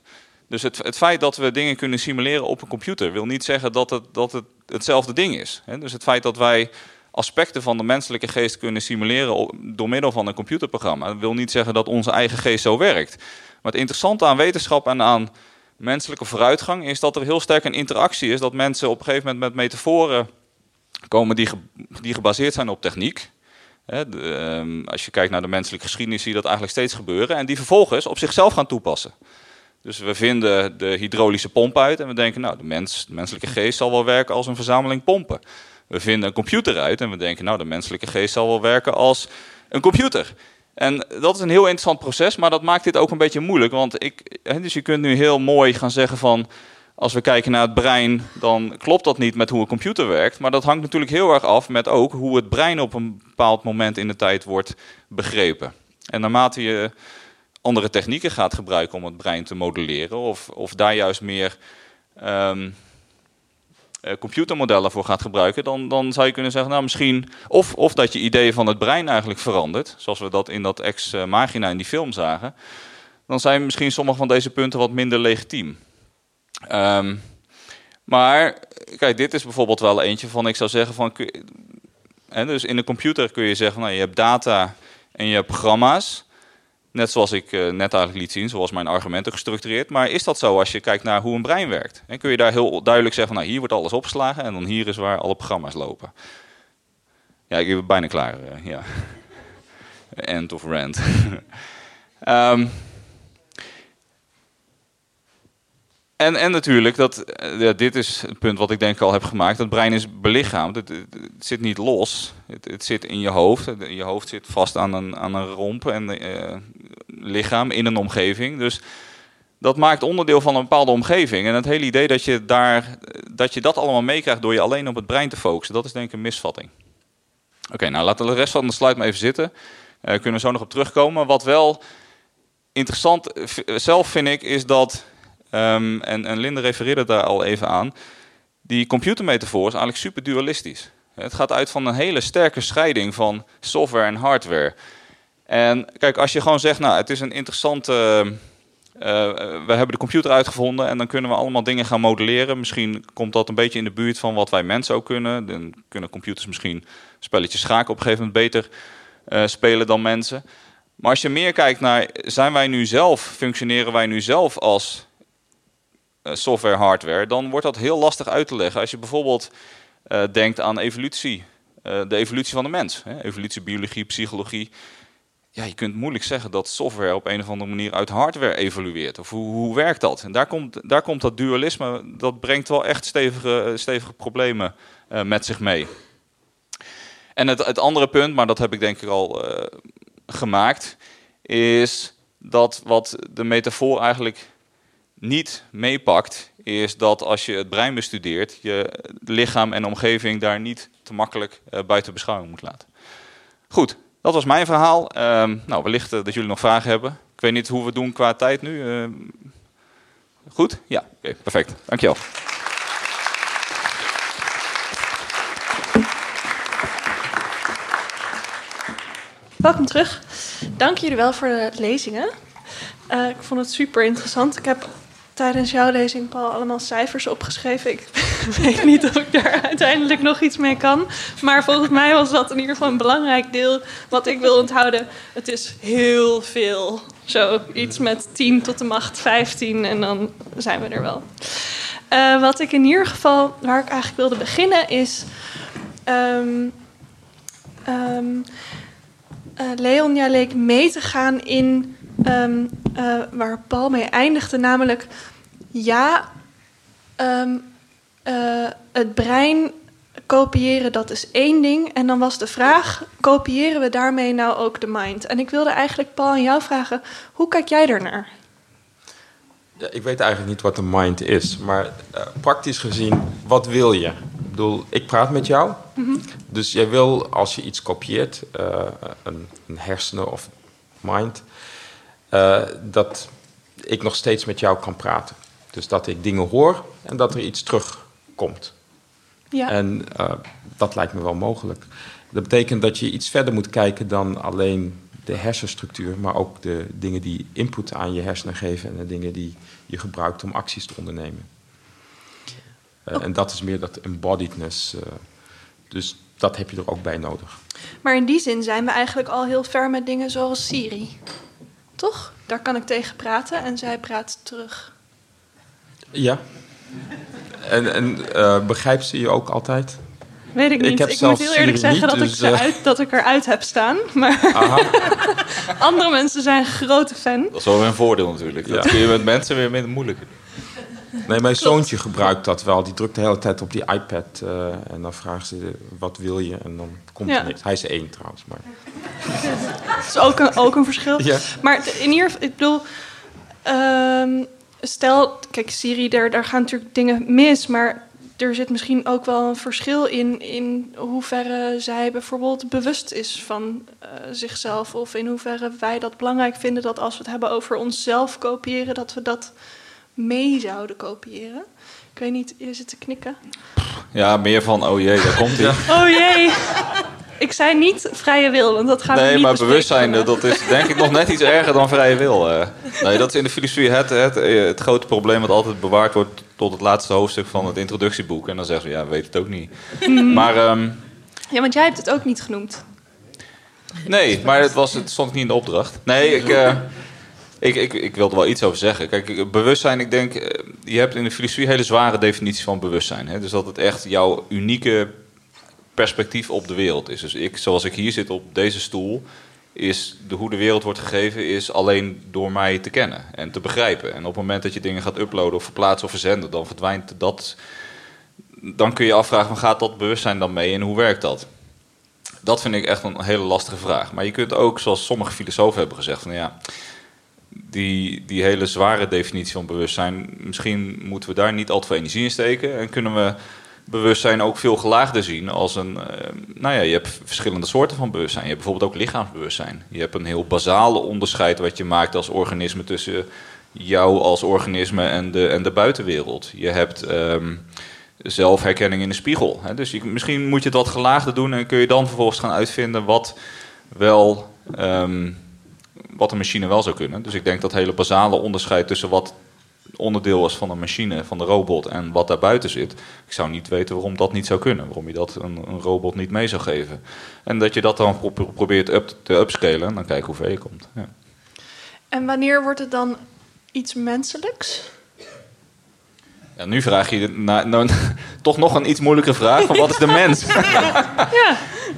Dus het, het feit dat we dingen kunnen simuleren op een computer, wil niet zeggen dat het, dat het hetzelfde ding is. Hè? Dus het feit dat wij aspecten van de menselijke geest kunnen simuleren door middel van een computerprogramma, wil niet zeggen dat onze eigen geest zo werkt. Maar het interessante aan wetenschap en aan menselijke vooruitgang is dat er heel sterk een interactie is, dat mensen op een gegeven moment met metaforen komen die, die gebaseerd zijn op techniek. Hè, ehm, als je kijkt naar de menselijke geschiedenis, zie je dat eigenlijk steeds gebeuren. En die vervolgens op zichzelf gaan toepassen. Dus we vinden de hydraulische pomp uit en we denken, nou, de, mens, de menselijke geest zal wel werken als een verzameling pompen. We vinden een computer uit en we denken, nou, de menselijke geest zal wel werken als een computer. En dat is een heel interessant proces, maar dat maakt dit ook een beetje moeilijk. Want ik, dus je kunt nu heel mooi gaan zeggen van, als we kijken naar het brein, dan klopt dat niet met hoe een computer werkt. Maar dat hangt natuurlijk heel erg af met ook hoe het brein op een bepaald moment in de tijd wordt begrepen. En naarmate je andere technieken gaat gebruiken om het brein te modelleren, of, of daar juist meer ehm, eh, computermodellen voor gaat gebruiken, dan, dan zou je kunnen zeggen, nou misschien, of, of dat je idee van het brein eigenlijk verandert, zoals we dat in dat ex eh, magina in die film zagen, dan zijn misschien sommige van deze punten wat minder legitiem. Ehm, maar kijk, dit is bijvoorbeeld wel eentje van, ik zou zeggen van, dus in een computer kun je zeggen, nou, je hebt data en je hebt programma's. Net zoals ik eh, net eigenlijk liet zien, zoals mijn argumenten gestructureerd. Maar is dat zo als je kijkt naar hoe een brein werkt? En kun je daar heel duidelijk zeggen, nou hier wordt alles opgeslagen en dan hier is waar alle programma's lopen. Ja, ik ben bijna klaar. eh, ja. *laughs* End of rant. *laughs* Ehm, En, en natuurlijk, dat, eh, dit is het punt wat ik denk al heb gemaakt. Het brein is belichaamd. Het, zit niet los. Het, het zit in je hoofd. Je hoofd zit vast aan een, aan een romp en eh, lichaam in een omgeving. Dus dat maakt onderdeel van een bepaalde omgeving. En het hele idee dat je, daar, dat, je dat allemaal meekrijgt door je alleen op het brein te focussen, dat is denk ik een misvatting. Oké, nou laten we de rest van de slide maar even zitten. Eh kunnen we zo nog op terugkomen. Wat wel interessant zelf vind ik, is dat, ehm, en, en Linde refereerde daar al even aan, die computermetafoor is eigenlijk super dualistisch. Het gaat uit van een hele sterke scheiding van software en hardware. En kijk, als je gewoon zegt, nou, het is een interessante. eh, eh, we hebben de computer uitgevonden en dan kunnen we allemaal dingen gaan modelleren. Misschien komt dat een beetje in de buurt van wat wij mensen ook kunnen. Dan kunnen computers misschien spelletjes schaken op een gegeven moment beter eh, spelen dan mensen. Maar als je meer kijkt naar, zijn wij nu zelf, functioneren wij nu zelf als software, hardware, dan wordt dat heel lastig uit te leggen. Als je bijvoorbeeld eh, denkt aan evolutie, eh, de evolutie van de mens, hè, evolutie, biologie, psychologie. Ja, je kunt moeilijk zeggen dat software op een of andere manier uit hardware evolueert. Of hoe, hoe werkt dat? En daar komt, daar komt dat dualisme, dat brengt wel echt stevige, stevige problemen eh, met zich mee. En het, het andere punt, maar dat heb ik denk ik al eh, gemaakt, is dat wat de metafoor eigenlijk niet meepakt, is dat als je het brein bestudeert, je lichaam en omgeving daar niet te makkelijk eh, buiten beschouwing moet laten. Goed, dat was mijn verhaal. Ehm, nou, wellicht eh, dat jullie nog vragen hebben. Ik weet niet hoe we doen qua tijd nu. Ehm, goed? Ja, perfect. Dankjewel. Welkom terug. Dank jullie wel voor de lezingen. Eh, ik vond het super interessant. Ik heb tijdens jouw lezing, Paul, allemaal cijfers opgeschreven. Ik *laughs* weet niet of ik daar uiteindelijk nog iets mee kan. Maar volgens mij was dat in ieder geval een belangrijk deel wat ik wil onthouden. Het is heel veel. Zo iets met 10 tot de macht 15 en dan zijn we er wel. Eh, wat ik in ieder geval, waar ik eigenlijk wilde beginnen, is. eh, Leon, jij leek mee te gaan in ehm, eh, waar Paul mee eindigde, namelijk ja, ehm, eh, het brein kopiëren, dat is één ding. En dan was de vraag, kopiëren we daarmee nou ook de mind? En ik wilde eigenlijk Paul aan jou vragen, hoe kijk jij ernaar? Ja, ik weet eigenlijk niet wat de mind is, maar eh, praktisch gezien, wat wil je? Ik bedoel, ik praat met jou, Mhm. dus jij wil als je iets kopieert, eh, een, een hersenen of mind, dat ik nog steeds met jou kan praten. Dus dat ik dingen hoor en dat er iets terugkomt. Ja. En eh, dat lijkt me wel mogelijk. Dat betekent dat je iets verder moet kijken dan alleen de hersenstructuur, maar ook de dingen die input aan je hersenen geven en de dingen die je gebruikt om acties te ondernemen. Eh, En dat is meer dat embodiedness. eh, dus dat heb je er ook bij nodig. Maar in die zin zijn we eigenlijk al heel ver met dingen zoals Siri. Toch? Daar kan ik tegen praten en zij praat terug. Ja. En, en eh, begrijpt ze je ook altijd? Weet ik niet. Ik heb moet heel eerlijk Siri zeggen niet, dat, dus, ik ze eh. uit, dat ik eruit heb staan. Maar *laughs* andere mensen zijn grote fan. Dat is wel weer een voordeel natuurlijk. Dat kun je met mensen weer minder moeilijk. Nee, mijn zoontje gebruikt dat wel. Die drukt de hele tijd op die iPad eh, en dan vraagt ze wat wil je en dan komt Ja. er niks. Hij is één trouwens, maar *laughs* Dat is ook een, ook een verschil. Ja. Maar in ieder geval, ik bedoel, ehm, stel, kijk, Siri, daar, daar gaan natuurlijk dingen mis, maar er zit misschien ook wel een verschil in, in hoeverre zij bijvoorbeeld bewust is van eh, zichzelf, of in hoeverre wij dat belangrijk vinden dat als we het hebben over onszelf kopiëren, dat we dat mee zouden kopiëren. Ik weet niet, je zit te knikken. Ja, meer van, oh jee, daar komt hij. Oh jee! *laughs* Ik zei niet vrije wil, want dat gaan we Nee, niet maar bespreken bewustzijn, dat is denk ik nog net iets erger dan vrije wil. eh. Nee, dat is in de filosofie het, het, het grote probleem wat altijd bewaard wordt tot het laatste hoofdstuk van het introductieboek. En dan zeggen ze, ja, weet het ook niet. Mhm. Maar ehm, Ja, want jij hebt het ook niet genoemd. nee, maar het, was, het stond niet in de opdracht. Nee, ik, eh, ik, ik, ik wilde wel iets over zeggen. Kijk, bewustzijn, ik denk, eh, je hebt in de filosofie een hele zware definitie van bewustzijn. Hè? Dus dat het echt jouw unieke perspectief op de wereld is. Dus ik, zoals ik hier zit op deze stoel, is de, hoe de wereld wordt gegeven, is alleen door mij te kennen en te begrijpen. En op het moment dat je dingen gaat uploaden of verplaatsen of verzenden, dan verdwijnt dat. Dan kun je afvragen: van, gaat dat bewustzijn dan mee en hoe werkt dat? Dat vind ik echt een hele lastige vraag. Maar je kunt ook, zoals sommige filosofen hebben gezegd, van ja, die, die hele zware definitie van bewustzijn, misschien moeten we daar niet al te veel energie in steken en kunnen we bewustzijn ook veel gelaagder zien als een. eh, nou ja, je hebt verschillende soorten van bewustzijn. Je hebt bijvoorbeeld ook lichaamsbewustzijn. Je hebt een heel basale onderscheid wat je maakt als organisme tussen jou als organisme en de, en de buitenwereld. Je hebt ehm, zelfherkenning in de spiegel. Hè? Dus misschien moet je wat gelaagder doen en kun je dan vervolgens gaan uitvinden wat wel. ehm, wat een machine wel zou kunnen. Dus ik denk dat hele basale onderscheid tussen wat onderdeel is van een machine, van de robot, en wat daarbuiten zit. Ik zou niet weten waarom dat niet zou kunnen. Waarom je dat een, een robot niet mee zou geven. En dat je dat dan pro- probeert up, te upscalen en dan kijken hoe ver je komt. Ja. En wanneer wordt het dan iets menselijks? Ja, nu vraag je nou, *laughs* toch nog een iets moeilijkere vraag: van wat is de mens? *laughs* ja.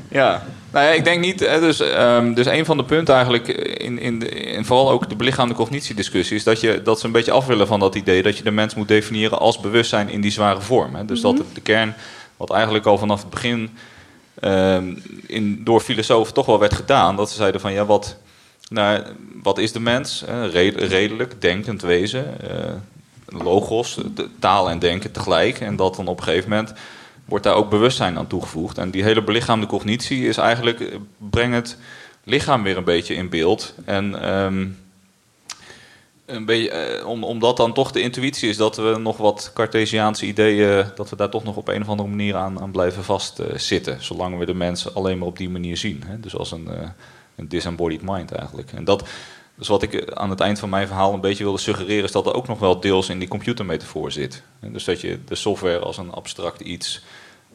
Ja, nou ja, ik denk niet. Dus, ehm, dus een van de punten eigenlijk in, in, de, in vooral ook de belichaamde cognitiediscussie is dat, je, dat ze een beetje af willen van dat idee dat je de mens moet definiëren als bewustzijn in die zware vorm. Hè. Dus dat de, de kern, wat eigenlijk al vanaf het begin ehm, in, door filosofen toch wel werd gedaan, dat ze zeiden van ja, wat, nou, wat is de mens? Red- redelijk, denkend wezen, eh, logos, de, taal en denken tegelijk. En dat dan op een gegeven moment wordt daar ook bewustzijn aan toegevoegd. En die hele belichaamde cognitie is eigenlijk, eh, breng het lichaam weer een beetje in beeld. En ehm, een beetje, eh, om, omdat dan toch de intuïtie is dat we nog wat Cartesiaanse ideeën, dat we daar toch nog op een of andere manier aan, aan blijven vastzitten. zolang we de mensen alleen maar op die manier zien. Hè? Dus als een, eh, een disembodied mind eigenlijk. En dat, dus wat ik aan het eind van mijn verhaal een beetje wilde suggereren, is dat er ook nog wel deels in die computermetafoor zit. Dus dat je de software als een abstract iets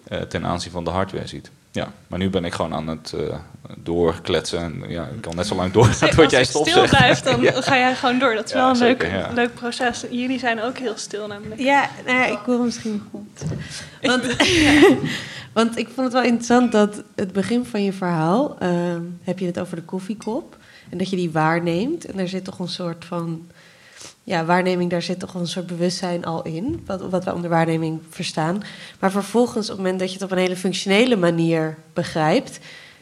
eh, ten aanzien van de hardware ziet. Ja, maar nu ben ik gewoon aan het eh, doorkletsen. En ja, ik kan net zo lang doorgaan tot jij Als ik stop stil blijft, dan *laughs* Ja. ga jij gewoon door. Dat is Ja, wel een zeker, leuk, ja. leuk proces. Jullie zijn ook heel stil namelijk. Ja, nou ja, ik wil misschien goed. Want, *laughs* want ik vond het wel interessant dat het begin van je verhaal ehm, heb je het over de koffiekop en dat je die waarneemt en daar zit toch een soort van ja, waarneming, daar zit toch een soort bewustzijn al in, wat, wat we onder waarneming verstaan. Maar vervolgens, op het moment dat je het op een hele functionele manier begrijpt,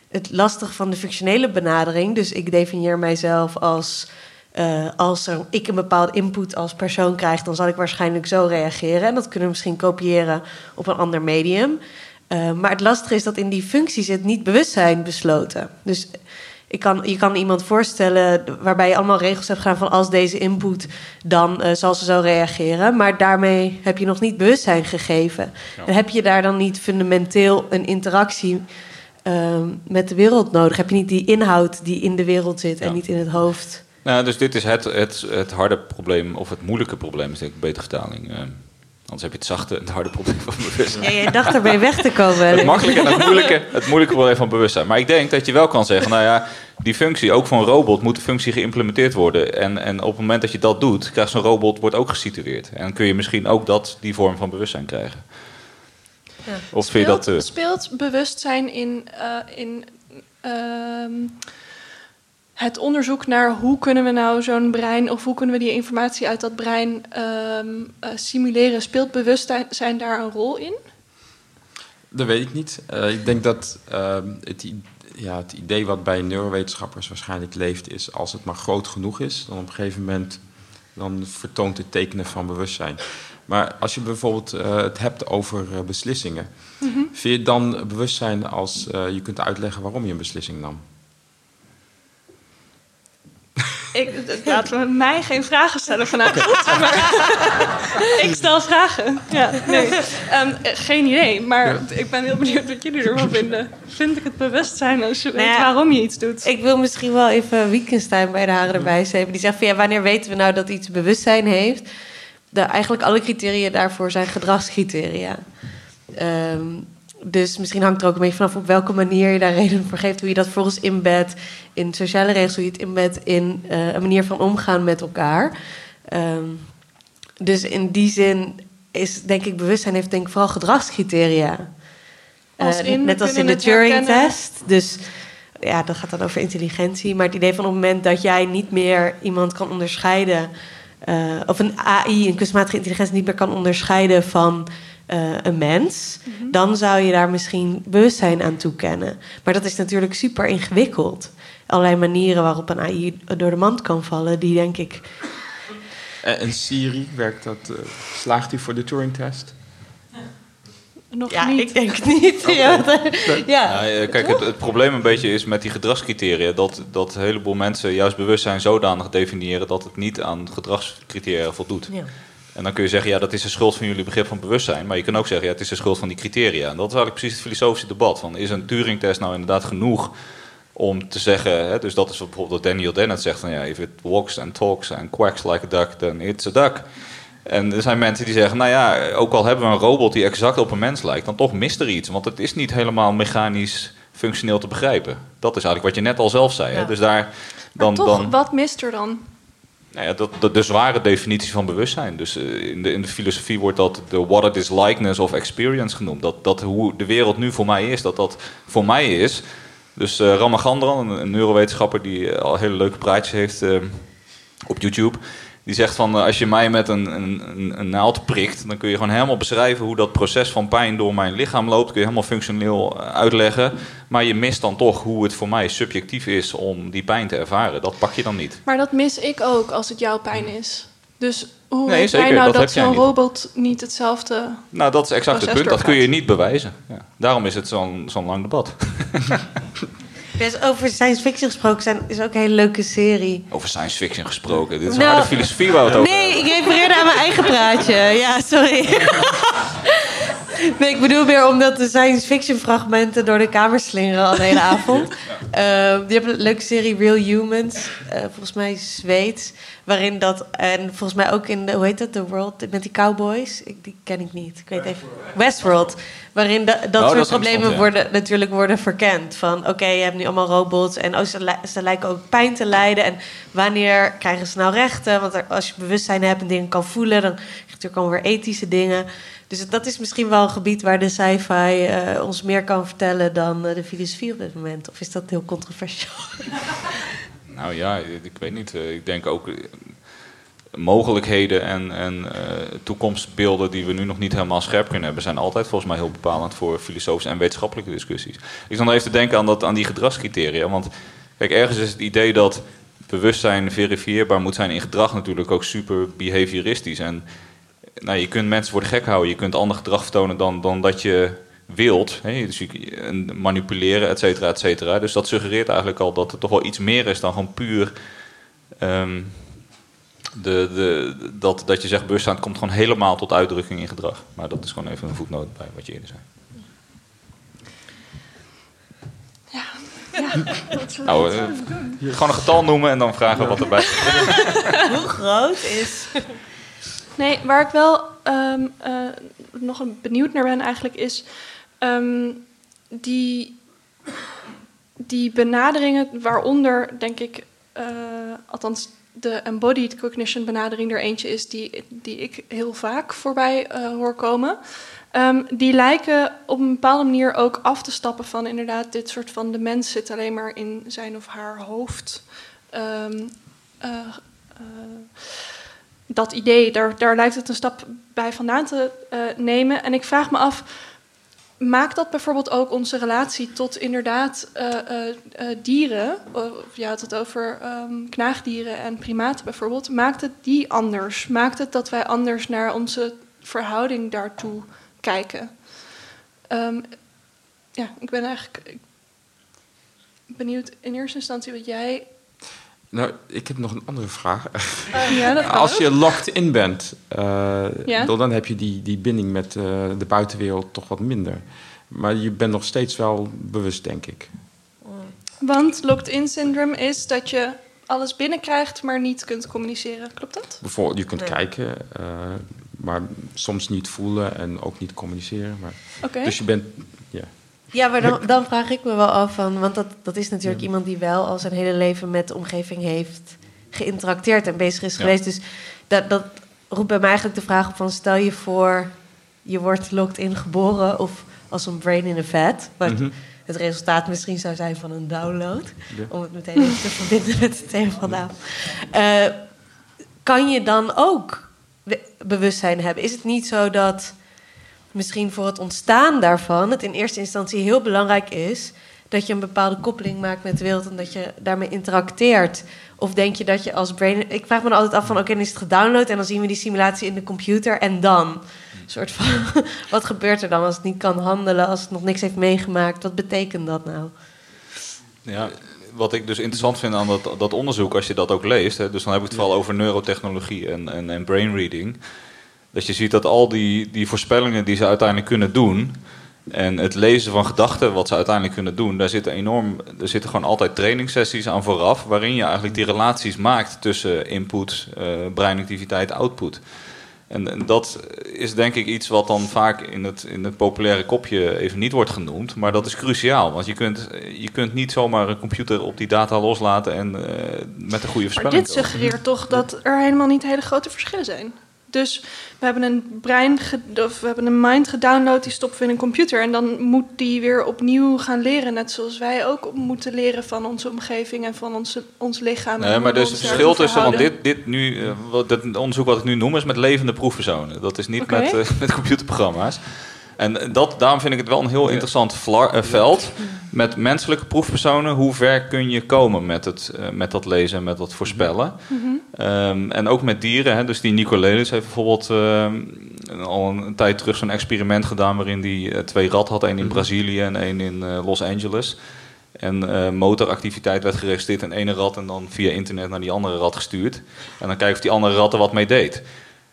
het lastige van de functionele benadering, dus ik definieer mijzelf als eh, als er, ik een bepaalde input als persoon krijg, dan zal ik waarschijnlijk zo reageren. En dat kunnen we misschien kopiëren op een ander medium. Eh, maar het lastige is dat in die functie zit niet bewustzijn besloten. Dus ik kan, je kan iemand voorstellen waarbij je allemaal regels hebt gedaan van als deze input, dan eh, zal ze zo reageren. Maar daarmee heb je nog niet bewustzijn gegeven. En heb je daar dan niet fundamenteel een interactie ehm, met de wereld nodig? Heb je niet die inhoud die in de wereld zit en niet in het hoofd? Nou, dus dit is het, het, het harde probleem, of het moeilijke probleem, is denk ik een betere vertaling. Anders heb je het zachte en het harde probleem van bewustzijn. Ja, jij dacht ermee weg te komen. Het makkelijke en het moeilijke, het moeilijke probleem van bewustzijn. Maar ik denk dat je wel kan zeggen, nou ja, die functie, ook voor een robot, moet de functie geïmplementeerd worden. En, en op het moment dat je dat doet, krijgt zo'n robot wordt ook gesitueerd. En dan kun je misschien ook dat, die vorm van bewustzijn krijgen. Of vind je dat... eh, Speelt bewustzijn in, eh, in ehm, het onderzoek naar hoe kunnen we nou zo'n brein of hoe kunnen we die informatie uit dat brein ehm, eh, simuleren? Speelt bewustzijn daar een rol in? Dat weet ik niet. Eh, ik denk dat ehm, het, ja, het idee wat bij neurowetenschappers waarschijnlijk leeft... is als het maar groot genoeg is... dan op een gegeven moment dan vertoont het tekenen van bewustzijn. Maar als je bijvoorbeeld eh, het hebt over beslissingen... Mhm. vind je dan bewustzijn als je kunt uitleggen waarom je een beslissing nam? Ik, laten we mij geen vragen stellen vanuit goed, *laughs* maar *laughs* ik stel vragen. Ja, nee. Ehm, eh, geen idee, maar ik ben heel benieuwd wat jullie ervan vinden. Vind ik het bewustzijn als je Nou weet ja, waarom je iets doet? Ik wil misschien wel even Wittgenstein bij de haren erbij zetten. Die zegt van ja, wanneer weten we nou dat iets bewustzijn heeft? De, eigenlijk alle criteria daarvoor zijn gedragscriteria. Ehm, dus misschien hangt er ook een beetje vanaf op welke manier je daar reden voor geeft. Hoe je dat volgens inbedt in sociale regels, hoe je het inbedt in eh, een manier van omgaan met elkaar. Ehm, dus in die zin is denk ik bewustzijn heeft denk ik vooral gedragscriteria. Als Eh, in, we net als in de. Turing-test. Dus ja, dat gaat dan over intelligentie. Maar het idee van op het moment dat jij niet meer iemand kan onderscheiden. eh, of een AI, een kunstmatige intelligentie, niet meer kan onderscheiden van eh, een mens. dan zou je daar misschien bewustzijn aan toekennen. Maar dat is natuurlijk super ingewikkeld. Allerlei manieren waarop een AI door de mand kan vallen, die denk ik. En, en Siri, werkt dat, eh, slaagt u voor de Turing-test? Nog Ja, niet. ik denk het niet. Ja, ja. Ja, eh, kijk, het, het probleem een beetje is met die gedragscriteria dat, dat een heleboel mensen juist bewustzijn zodanig definiëren dat het niet aan gedragscriteria voldoet. Ja. En dan kun je zeggen, ja, dat is de schuld van jullie begrip van bewustzijn. Maar je kan ook zeggen, ja, het is de schuld van die criteria. En dat is eigenlijk precies het filosofische debat. Van, is een Turing-test nou inderdaad genoeg om te zeggen... Hè, dus dat is wat bijvoorbeeld Daniel Dennett zegt van... ja, if it walks and talks and quacks like a duck, then it's a duck. En er zijn mensen die zeggen, nou ja, ook al hebben we een robot die exact op een mens lijkt... dan toch mist er iets, want het is niet helemaal mechanisch functioneel te begrijpen. Dat is eigenlijk wat je net al zelf zei. Hè? Ja. Dus daar... Dan, Toch, dan, wat mist er dan? Nou ja, dat, dat, de zware definitie van bewustzijn. Dus eh, in, de, in de filosofie wordt dat de what it is likeness of experience genoemd. Dat, dat hoe de wereld nu voor mij is, dat dat voor mij is. Dus eh Ramachandran, een, neurowetenschapper die eh, al hele leuke praatjes heeft op YouTube. Die zegt van eh, als je mij met een, een, een, naald prikt, dan kun je gewoon helemaal beschrijven hoe dat proces van pijn door mijn lichaam loopt. Kun je helemaal functioneel eh, uitleggen. Maar je mist dan toch hoe het voor mij subjectief is om die pijn te ervaren. Dat pak je dan niet. Maar dat mis ik ook als het jouw pijn is. Dus hoe Nee, weet zeker, nou dat zo'n robot niet hetzelfde... Nou, dat is exact het punt. Dat kun je niet bewijzen. Ja. Daarom is het zo'n zo'n lang debat. *laughs* Dus over science fiction gesproken zijn, is ook een hele leuke serie. Over science fiction gesproken. Dit is Nou, een harde filosofie waar we het over Nee, ik refereerde aan mijn eigen praatje. Ja, sorry. *laughs* *laughs* Nee, ik bedoel meer omdat de science fiction fragmenten door de kamer slingeren al de hele avond. *laughs* Eh, die hebben een leuke serie Real Humans, eh, volgens mij Zweeds, waarin dat en volgens mij ook in de, hoe heet dat, The World met die cowboys, ik, die ken ik niet, ik weet even Westworld, waarin da- dat dat soort problemen ja. worden natuurlijk worden verkend van oké, je hebt nu allemaal robots en oh, ze, li- ze lijken ook pijn te lijden en wanneer krijgen ze nou rechten? Want er- als je bewustzijn hebt en dingen kan voelen, dan krijg je natuurlijk alweer ethische dingen. Dus dat is misschien wel een gebied waar de sci-fi eh, ons meer kan vertellen dan eh, de filosofie op dit moment. Of is dat heel controversieel? *laughs* Nou ja, ik weet niet. Eh, Ik denk ook mogelijkheden en, en toekomstbeelden die we nu nog niet helemaal scherp kunnen hebben, zijn altijd volgens mij heel bepalend voor filosofische en wetenschappelijke discussies. Ik zat nog even te denken aan, dat, aan die gedragscriteria. Want kijk, ergens is het idee dat bewustzijn verifieerbaar moet zijn in gedrag natuurlijk ook super behavioristisch. En nou, je kunt mensen voor de gek houden, je kunt ander gedrag vertonen dan, dan dat je wilt. Hè? Dus je, en manipuleren, et cetera, et cetera. Dus dat suggereert eigenlijk al dat er toch wel iets meer is dan gewoon puur... ehm, de, de, dat, dat je zegt bewustzijn komt gewoon helemaal tot uitdrukking in gedrag. Maar dat is gewoon even een voetnoot bij wat je eerder zei. Nou, eh, gewoon een getal noemen en dan vragen wat erbij *laughs* Hoe groot is. Nee, waar ik wel ehm, eh, nog benieuwd naar ben eigenlijk is ehm, die, die benaderingen waaronder denk ik, eh, althans de embodied cognition benadering er eentje is die, die ik heel vaak voorbij eh, hoor komen. Ehm, die lijken op een bepaalde manier ook af te stappen van inderdaad dit soort van de mens zit alleen maar in zijn of haar hoofd. Eh, dat idee, daar, daar lijkt het een stap bij vandaan te eh, nemen. En ik vraag me af, maakt dat bijvoorbeeld ook onze relatie tot inderdaad eh, eh, dieren, of je had het over ehm, knaagdieren en primaten bijvoorbeeld, maakt het die anders? Maakt het dat wij anders naar onze verhouding daartoe kijken? Ehm, ja, ik ben eigenlijk benieuwd in eerste instantie wat jij Nou, ik heb nog een andere vraag. *laughs* Ja, dat kan Als je locked in bent, eh, Ja. dan heb je die, die binding met eh, de buitenwereld toch wat minder. Maar je bent nog steeds wel bewust, denk ik. Want locked-in syndrome is dat je alles binnenkrijgt, maar niet kunt communiceren. Klopt dat? Bijvoorbeeld, je kunt Nee. kijken, eh, maar soms niet voelen en ook niet communiceren. Maar. Dus je bent, ja. Maar dan, dan vraag ik me wel af van, want dat, dat is natuurlijk iemand die wel al zijn hele leven met de omgeving heeft geïnteracteerd en bezig is Ja. geweest. Dus dat, dat roept bij mij eigenlijk de vraag op van, stel je voor, je wordt locked in geboren of als een brain in a vat. Wat, Mhm. het resultaat misschien zou zijn van een download. Ja. Om het meteen even te verbinden met het thema van de avond. Eh, kan je dan ook bewustzijn hebben? Is het niet zo dat misschien voor het ontstaan daarvan het in eerste instantie heel belangrijk is dat je een bepaalde koppeling maakt met de wereld en dat je daarmee interacteert? Of denk je dat je als brain. Ik vraag me dan altijd af van oké, is het gedownload en dan zien we die simulatie in de computer en dan. Een soort van, *laughs* wat gebeurt er dan als het niet kan handelen, als het nog niks heeft meegemaakt? Wat betekent dat nou? Ja, wat ik dus interessant vind aan dat, dat onderzoek, als je dat ook leest, hè, dus dan heb ik het vooral over neurotechnologie en, en, en brain reading. Dat je ziet dat al die, die voorspellingen die ze uiteindelijk kunnen doen, en het lezen van gedachten wat ze uiteindelijk kunnen doen, daar zitten enorm, er zitten gewoon altijd trainingssessies aan vooraf, waarin je eigenlijk die relaties maakt tussen input, eh, breinactiviteit, output. En, en dat is denk ik iets wat dan vaak in het, in het populaire kopje even niet wordt genoemd. Maar dat is cruciaal. Want je kunt, je kunt niet zomaar een computer op die data loslaten en eh, met een goede Maar voorspelling dit komen. suggereert toch dat er helemaal niet hele grote verschillen zijn. Dus we hebben een brein, of we hebben een mind gedownload, die stoppen we in een computer. En dan moet die weer opnieuw gaan leren. Net zoals wij ook moeten leren van onze omgeving en van onze, ons lichaam. Nee, maar dus het verschil tussen, want dit, dit nu, eh, wat, dit onderzoek wat ik nu noem, is met levende proefpersonen. Dat is niet met, eh, *laughs* met computerprogramma's. En dat, daarom vind ik het wel een heel interessant vla- eh, veld. Met menselijke proefpersonen, hoe ver kun je komen met, het, eh, met dat lezen en met dat voorspellen? Mhm. Ehm, en ook met dieren. Hè. Dus die Nicolelis heeft bijvoorbeeld ehm, al een, tijd terug zo'n experiment gedaan... waarin hij eh, twee ratten had. één in Brazilië en één in Los Angeles. En eh, motoractiviteit werd geregistreerd in ene rat... en dan via internet naar die andere rat gestuurd. En dan kijken of die andere rat er wat mee deed.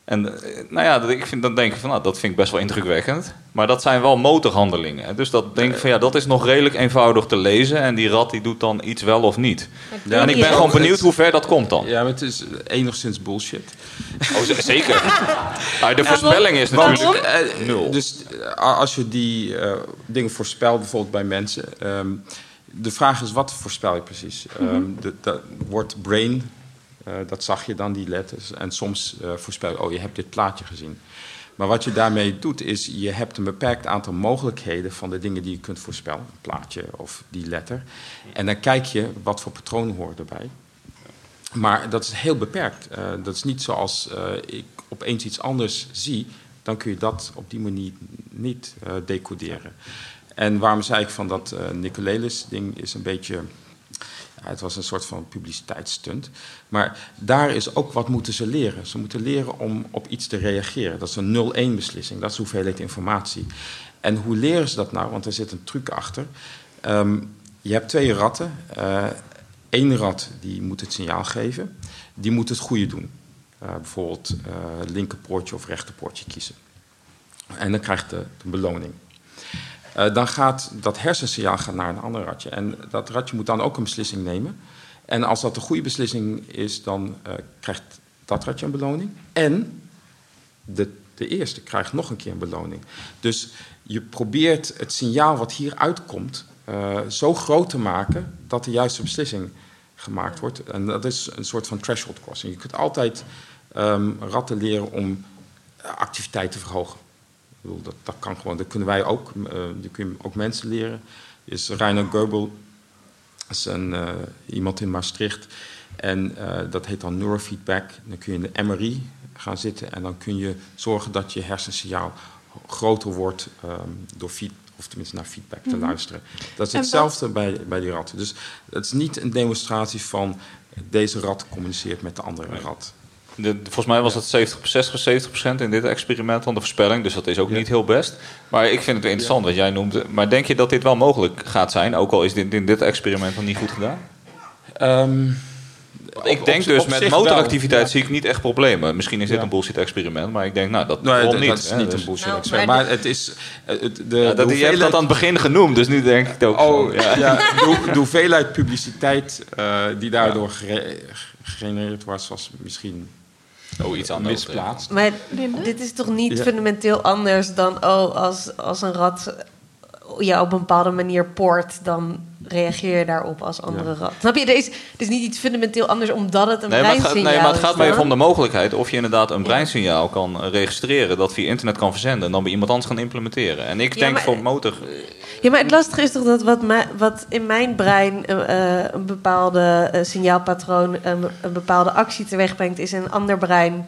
En eh, nou ja, dat- ik vind, dan denk ik van, nou, dat vind ik best wel indrukwekkend. Maar dat zijn wel motorhandelingen. hè. Dus dat denk ik van, ja, dat is nog redelijk eenvoudig te lezen. En die rat die doet dan iets wel of niet. Ja, en ik ben gewoon benieuwd hoe ver dat komt dan. Ja, maar het is enigszins bullshit. Oh, zeker. *laughs* Nou, de voorspelling is natuurlijk eh, nul. Dus eh, als je die eh, dingen voorspelt, bijvoorbeeld bij mensen. ehm, de vraag is, wat voorspel je precies? Mhm. Ehm, de, dat wordt brain, dat zag je dan, die letters. En soms eh, voorspel je, oh, je hebt dit plaatje gezien. Maar wat je daarmee doet, is je hebt een beperkt aantal mogelijkheden van de dingen die je kunt voorspellen. Een plaatje of die letter. En dan kijk je wat voor patronen horen erbij. Maar dat is heel beperkt. Eh, dat is niet zoals eh, ik opeens iets anders zie, dan kun je dat op die manier niet eh, decoderen. En waarom zei ik van dat eh Nicolelis-ding is een beetje. Het was een soort van publiciteitsstunt. Maar daar is ook wat moeten ze leren. Ze moeten leren om op iets te reageren. Dat is een 0-1 beslissing. Dat is hoeveelheid informatie. En hoe leren ze dat nou? Want er zit een truc achter. Ehm, je hebt twee ratten. Eén rat die moet het signaal geven. Die moet het goede doen. Eh, bijvoorbeeld eh linkerpoortje of rechterpoortje kiezen. En dan krijgt de, de beloning. Eh, dan gaat dat hersensignaal gaat naar een ander ratje. En dat ratje moet dan ook een beslissing nemen. En als dat de goede beslissing is, dan eh, krijgt dat ratje een beloning. En de, de eerste krijgt nog een keer een beloning. Dus je probeert het signaal wat hier uitkomt eh, zo groot te maken dat de juiste beslissing gemaakt wordt. En dat is een soort van threshold crossing. Je kunt altijd ehm, ratten leren om activiteit te verhogen. Bedoel, dat, dat kan gewoon. Dat kunnen wij ook. eh dat kun je ook mensen leren. Is Reiner Goebel, is een, eh, iemand in Maastricht. En eh, dat heet dan neurofeedback. Dan kun je in de MRI gaan zitten en dan kun je zorgen dat je hersensignaal groter wordt ehm, door feed, of tenminste naar feedback te Mhm. luisteren. Dat is hetzelfde bij, bij die ratten. Dus het is niet een demonstratie van deze rat communiceert met de andere rat. De, volgens mij was het 70, 60, 70 procent in dit experiment van de voorspelling. Dus dat is ook niet heel best. Maar ik vind het interessant wat jij noemde. Maar denk je dat dit wel mogelijk gaat zijn? Ook al is dit in dit experiment nog niet goed gedaan? Ehm, ik denk op- dus op met motoractiviteit wel, zie ik niet echt problemen. Misschien is dit Ja. een bullshit experiment. Maar ik denk, nou, dat, Nee, dat- niet? dat is hè? niet Dus- een bullshit Nou, experiment. maar Maar het is... eh, het- de, Ja, dat, de je hebt dat aan het begin genoemd, dus nu denk ik het ook. Oh, zo, ja. *laughs* de, hoe- de hoeveelheid publiciteit eh, die daardoor gere- gegenereerd was, was misschien oh, iets anders, misplaatst. Maar dit is toch niet Ja. fundamenteel anders dan oh, als, als een rat je op een bepaalde manier poort, dan reageer je daarop als andere Ja. rat. Snap je? Er is, het is niet iets fundamenteel anders omdat het een Nee maar, het gaat, breinsignaal nee, maar het gaat is. mij dan. even om de mogelijkheid of je inderdaad een breinsignaal kan eh, registreren, dat via internet kan verzenden en dan bij iemand anders gaan implementeren. En ik Ja, denk maar- voor motor. Ja, maar het lastige is toch dat wat, wat in mijn brein eh, eh, een bepaalde eh, signaalpatroon, een, een bepaalde actie teweeg brengt, is in een ander brein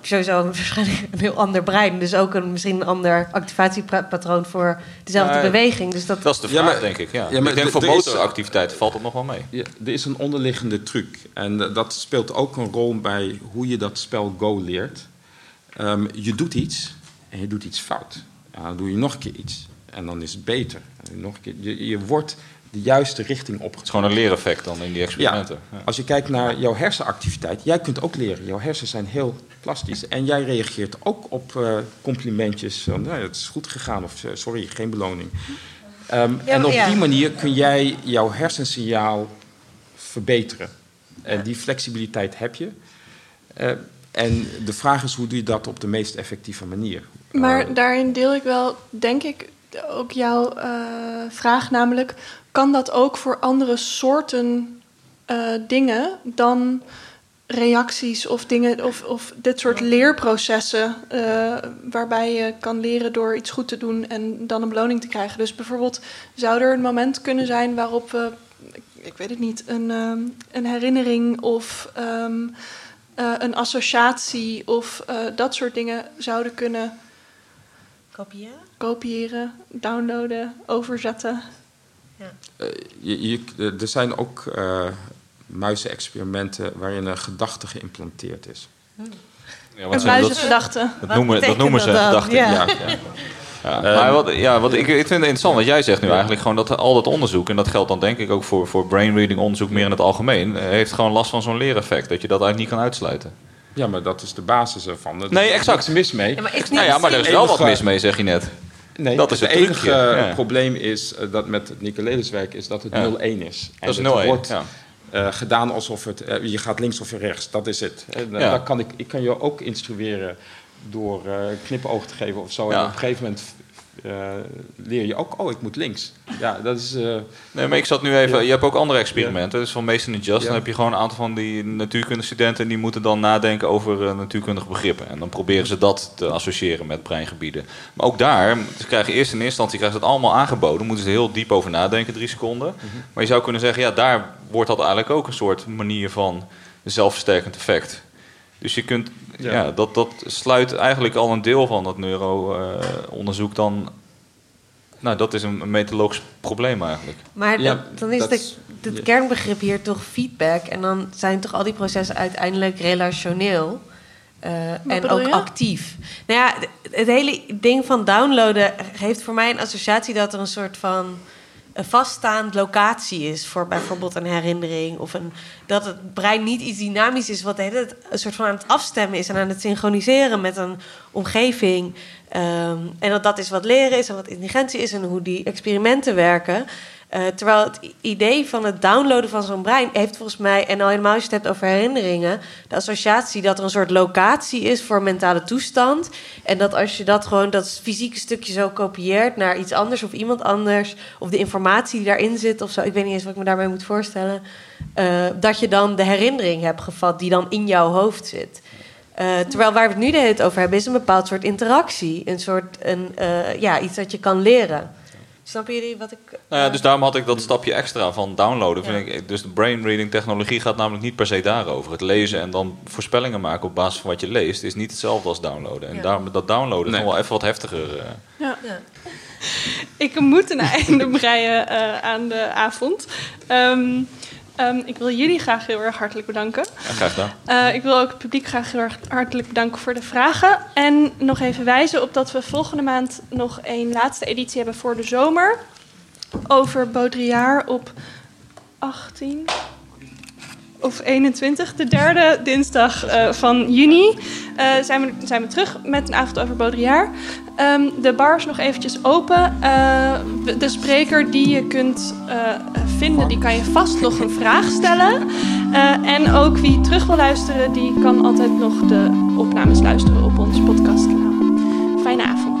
sowieso *laughs* waarschijnlijk een heel ander brein. Dus ook een, misschien een ander activatiepatroon voor dezelfde beweging. Dus dat, Dat is de Ja, vraag, maar- denk ik. Ja. ja, maar ik denk voor er motoractiviteiten valt het nog wel mee. Ja, er is een onderliggende truc. En dat speelt ook een rol bij hoe je dat spel Go leert. Ehm, je doet iets en je doet iets fout. Ja, dan doe je nog een keer iets. En dan is het beter. En Nog een keer. Je, je wordt de juiste richting opgetrokken. Het is gewoon een leereffect dan in die experimenten. Ja, als je kijkt naar jouw hersenactiviteit, jij kunt ook leren. Jouw hersenen zijn heel plastisch. En jij reageert ook op eh, complimentjes. Van, nou, het is goed gegaan of eh, sorry, geen beloning. Ehm, Ja, en op ja. die manier kun jij jouw hersensignaal verbeteren. En die flexibiliteit heb je. Eh, en de vraag is, hoe doe je dat op de meest effectieve manier? Maar daarin deel ik wel, denk ik, ook jouw eh, vraag, namelijk: kan dat ook voor andere soorten eh, dingen dan reacties of dingen of, of dit soort leerprocessen eh, waarbij je kan leren door iets goed te doen en dan een beloning te krijgen? Dus bijvoorbeeld, zou er een moment kunnen zijn waarop we, ik, ik weet het niet, een, een herinnering of ehm, eh, een associatie of dat soort dingen zouden kunnen kopiëren? kopiëren, downloaden, overzetten. Eh, je, je- eh, er zijn ook eh muizenexperimenten waarin een gedachte geïmplanteerd is. Ja, Een muizengedachte. Dat noemen, dat noemen ze gedachten. Ja. Ja. Ja, *laughs* maar wat, ja, wat ik, ik vind het interessant wat jij zegt nu eigenlijk. Gewoon dat al dat onderzoek, en dat geldt dan denk ik ook voor, voor brainreading onderzoek meer in het algemeen, heeft gewoon last van zo'n leereffect. Dat je dat eigenlijk niet kan uitsluiten. Ja, maar dat is de basis ervan. Er Nee, is exact. niks mis mee. Ja, maar is Nou ja, maar er is wel wat mis mee, zeg je net. Nee, dat is het het enige. Ja. probleem is eh, dat met het Nicoleliswerk is dat het Ja. 0-1 is. En Dat is het 0-1, wordt ja. eh, gedaan alsof het, eh, je gaat links of rechts, dat is het. Ja. dat kan ik, ik kan je ook instrueren door eh knipoog te geven of zo. Ja. En op een gegeven moment eh, leer je ook, oh, ik moet links. Ja, dat is... eh, Nee, maar ik zat nu even. Ja. Je hebt ook andere experimenten. Dus van Mason en Just. Ja. Dan heb je gewoon een aantal van die natuurkundestudenten. en die moeten dan nadenken over eh, natuurkundige begrippen. En dan proberen ze dat te associëren met breingebieden. Maar ook daar, ze krijgen eerst in eerste instantie krijgen ze het allemaal aangeboden. Moeten ze heel diep over nadenken, drie seconden. Mhm. Maar je zou kunnen zeggen, ja, daar wordt dat eigenlijk ook een soort manier van zelfversterkend effect. Dus je kunt, ja, Ja. dat, dat sluit eigenlijk al een deel van dat neuroonderzoek dan. Nou, dat is een, een methodologisch probleem eigenlijk. Maar Ja, dat- dan is de, het ja. kernbegrip hier toch feedback. En dan zijn toch al die processen uiteindelijk relationeel. eh, en ook je? actief. Nou ja, d- het hele ding van downloaden heeft voor mij een associatie dat er een soort van een vaststaand locatie is voor bijvoorbeeld een herinnering. Of een, dat het brein niet iets dynamisch is, wat een soort van aan het afstemmen is en aan het synchroniseren met een omgeving. Ehm, en dat dat is wat leren is en wat intelligentie is en hoe die experimenten werken. Eh, terwijl het idee van het downloaden van zo'n brein heeft volgens mij, en al helemaal als je het hebt over herinneringen, de associatie dat er een soort locatie is voor mentale toestand. En dat als je dat gewoon, dat fysieke stukje zo kopieert naar iets anders of iemand anders, of de informatie die daarin zit of zo, ik weet niet eens wat ik me daarbij moet voorstellen, eh, dat je dan de herinnering hebt gevat die dan in jouw hoofd zit. Eh, terwijl waar we het nu de hele tijd over hebben, is een bepaald soort interactie. Een soort, een, ja, iets dat je kan leren. Snappen jullie wat ik... Nou ja, dus daarom had ik dat stapje extra van downloaden. Vind ik, dus de brainreading technologie gaat namelijk niet per se daarover. Het lezen en dan voorspellingen maken op basis van wat je leest... is niet hetzelfde als downloaden. En Ja. daarom dat downloaden is nog wel even wat heftiger. eh. Ja. Ik moet een *laughs* einde breien eh, aan de avond. Ehm, ehm, ik wil jullie graag heel erg hartelijk bedanken. Ja, graag gedaan. Eh, ik wil ook het publiek graag heel erg hartelijk bedanken voor de vragen. En nog even wijzen op dat we volgende maand nog een laatste editie hebben voor de zomer. Over Baudrillard op 18 of 21, de derde dinsdag eh, van juni, eh, zijn, we, zijn we terug met een avond over Baudrillard. Ehm, de bar is nog eventjes open. Eh, de spreker die je kunt vinden, die kan je vast nog een vraag stellen. En ook wie terug wil luisteren, die kan altijd nog de opnames luisteren op ons podcastkanaal. Fijne avond.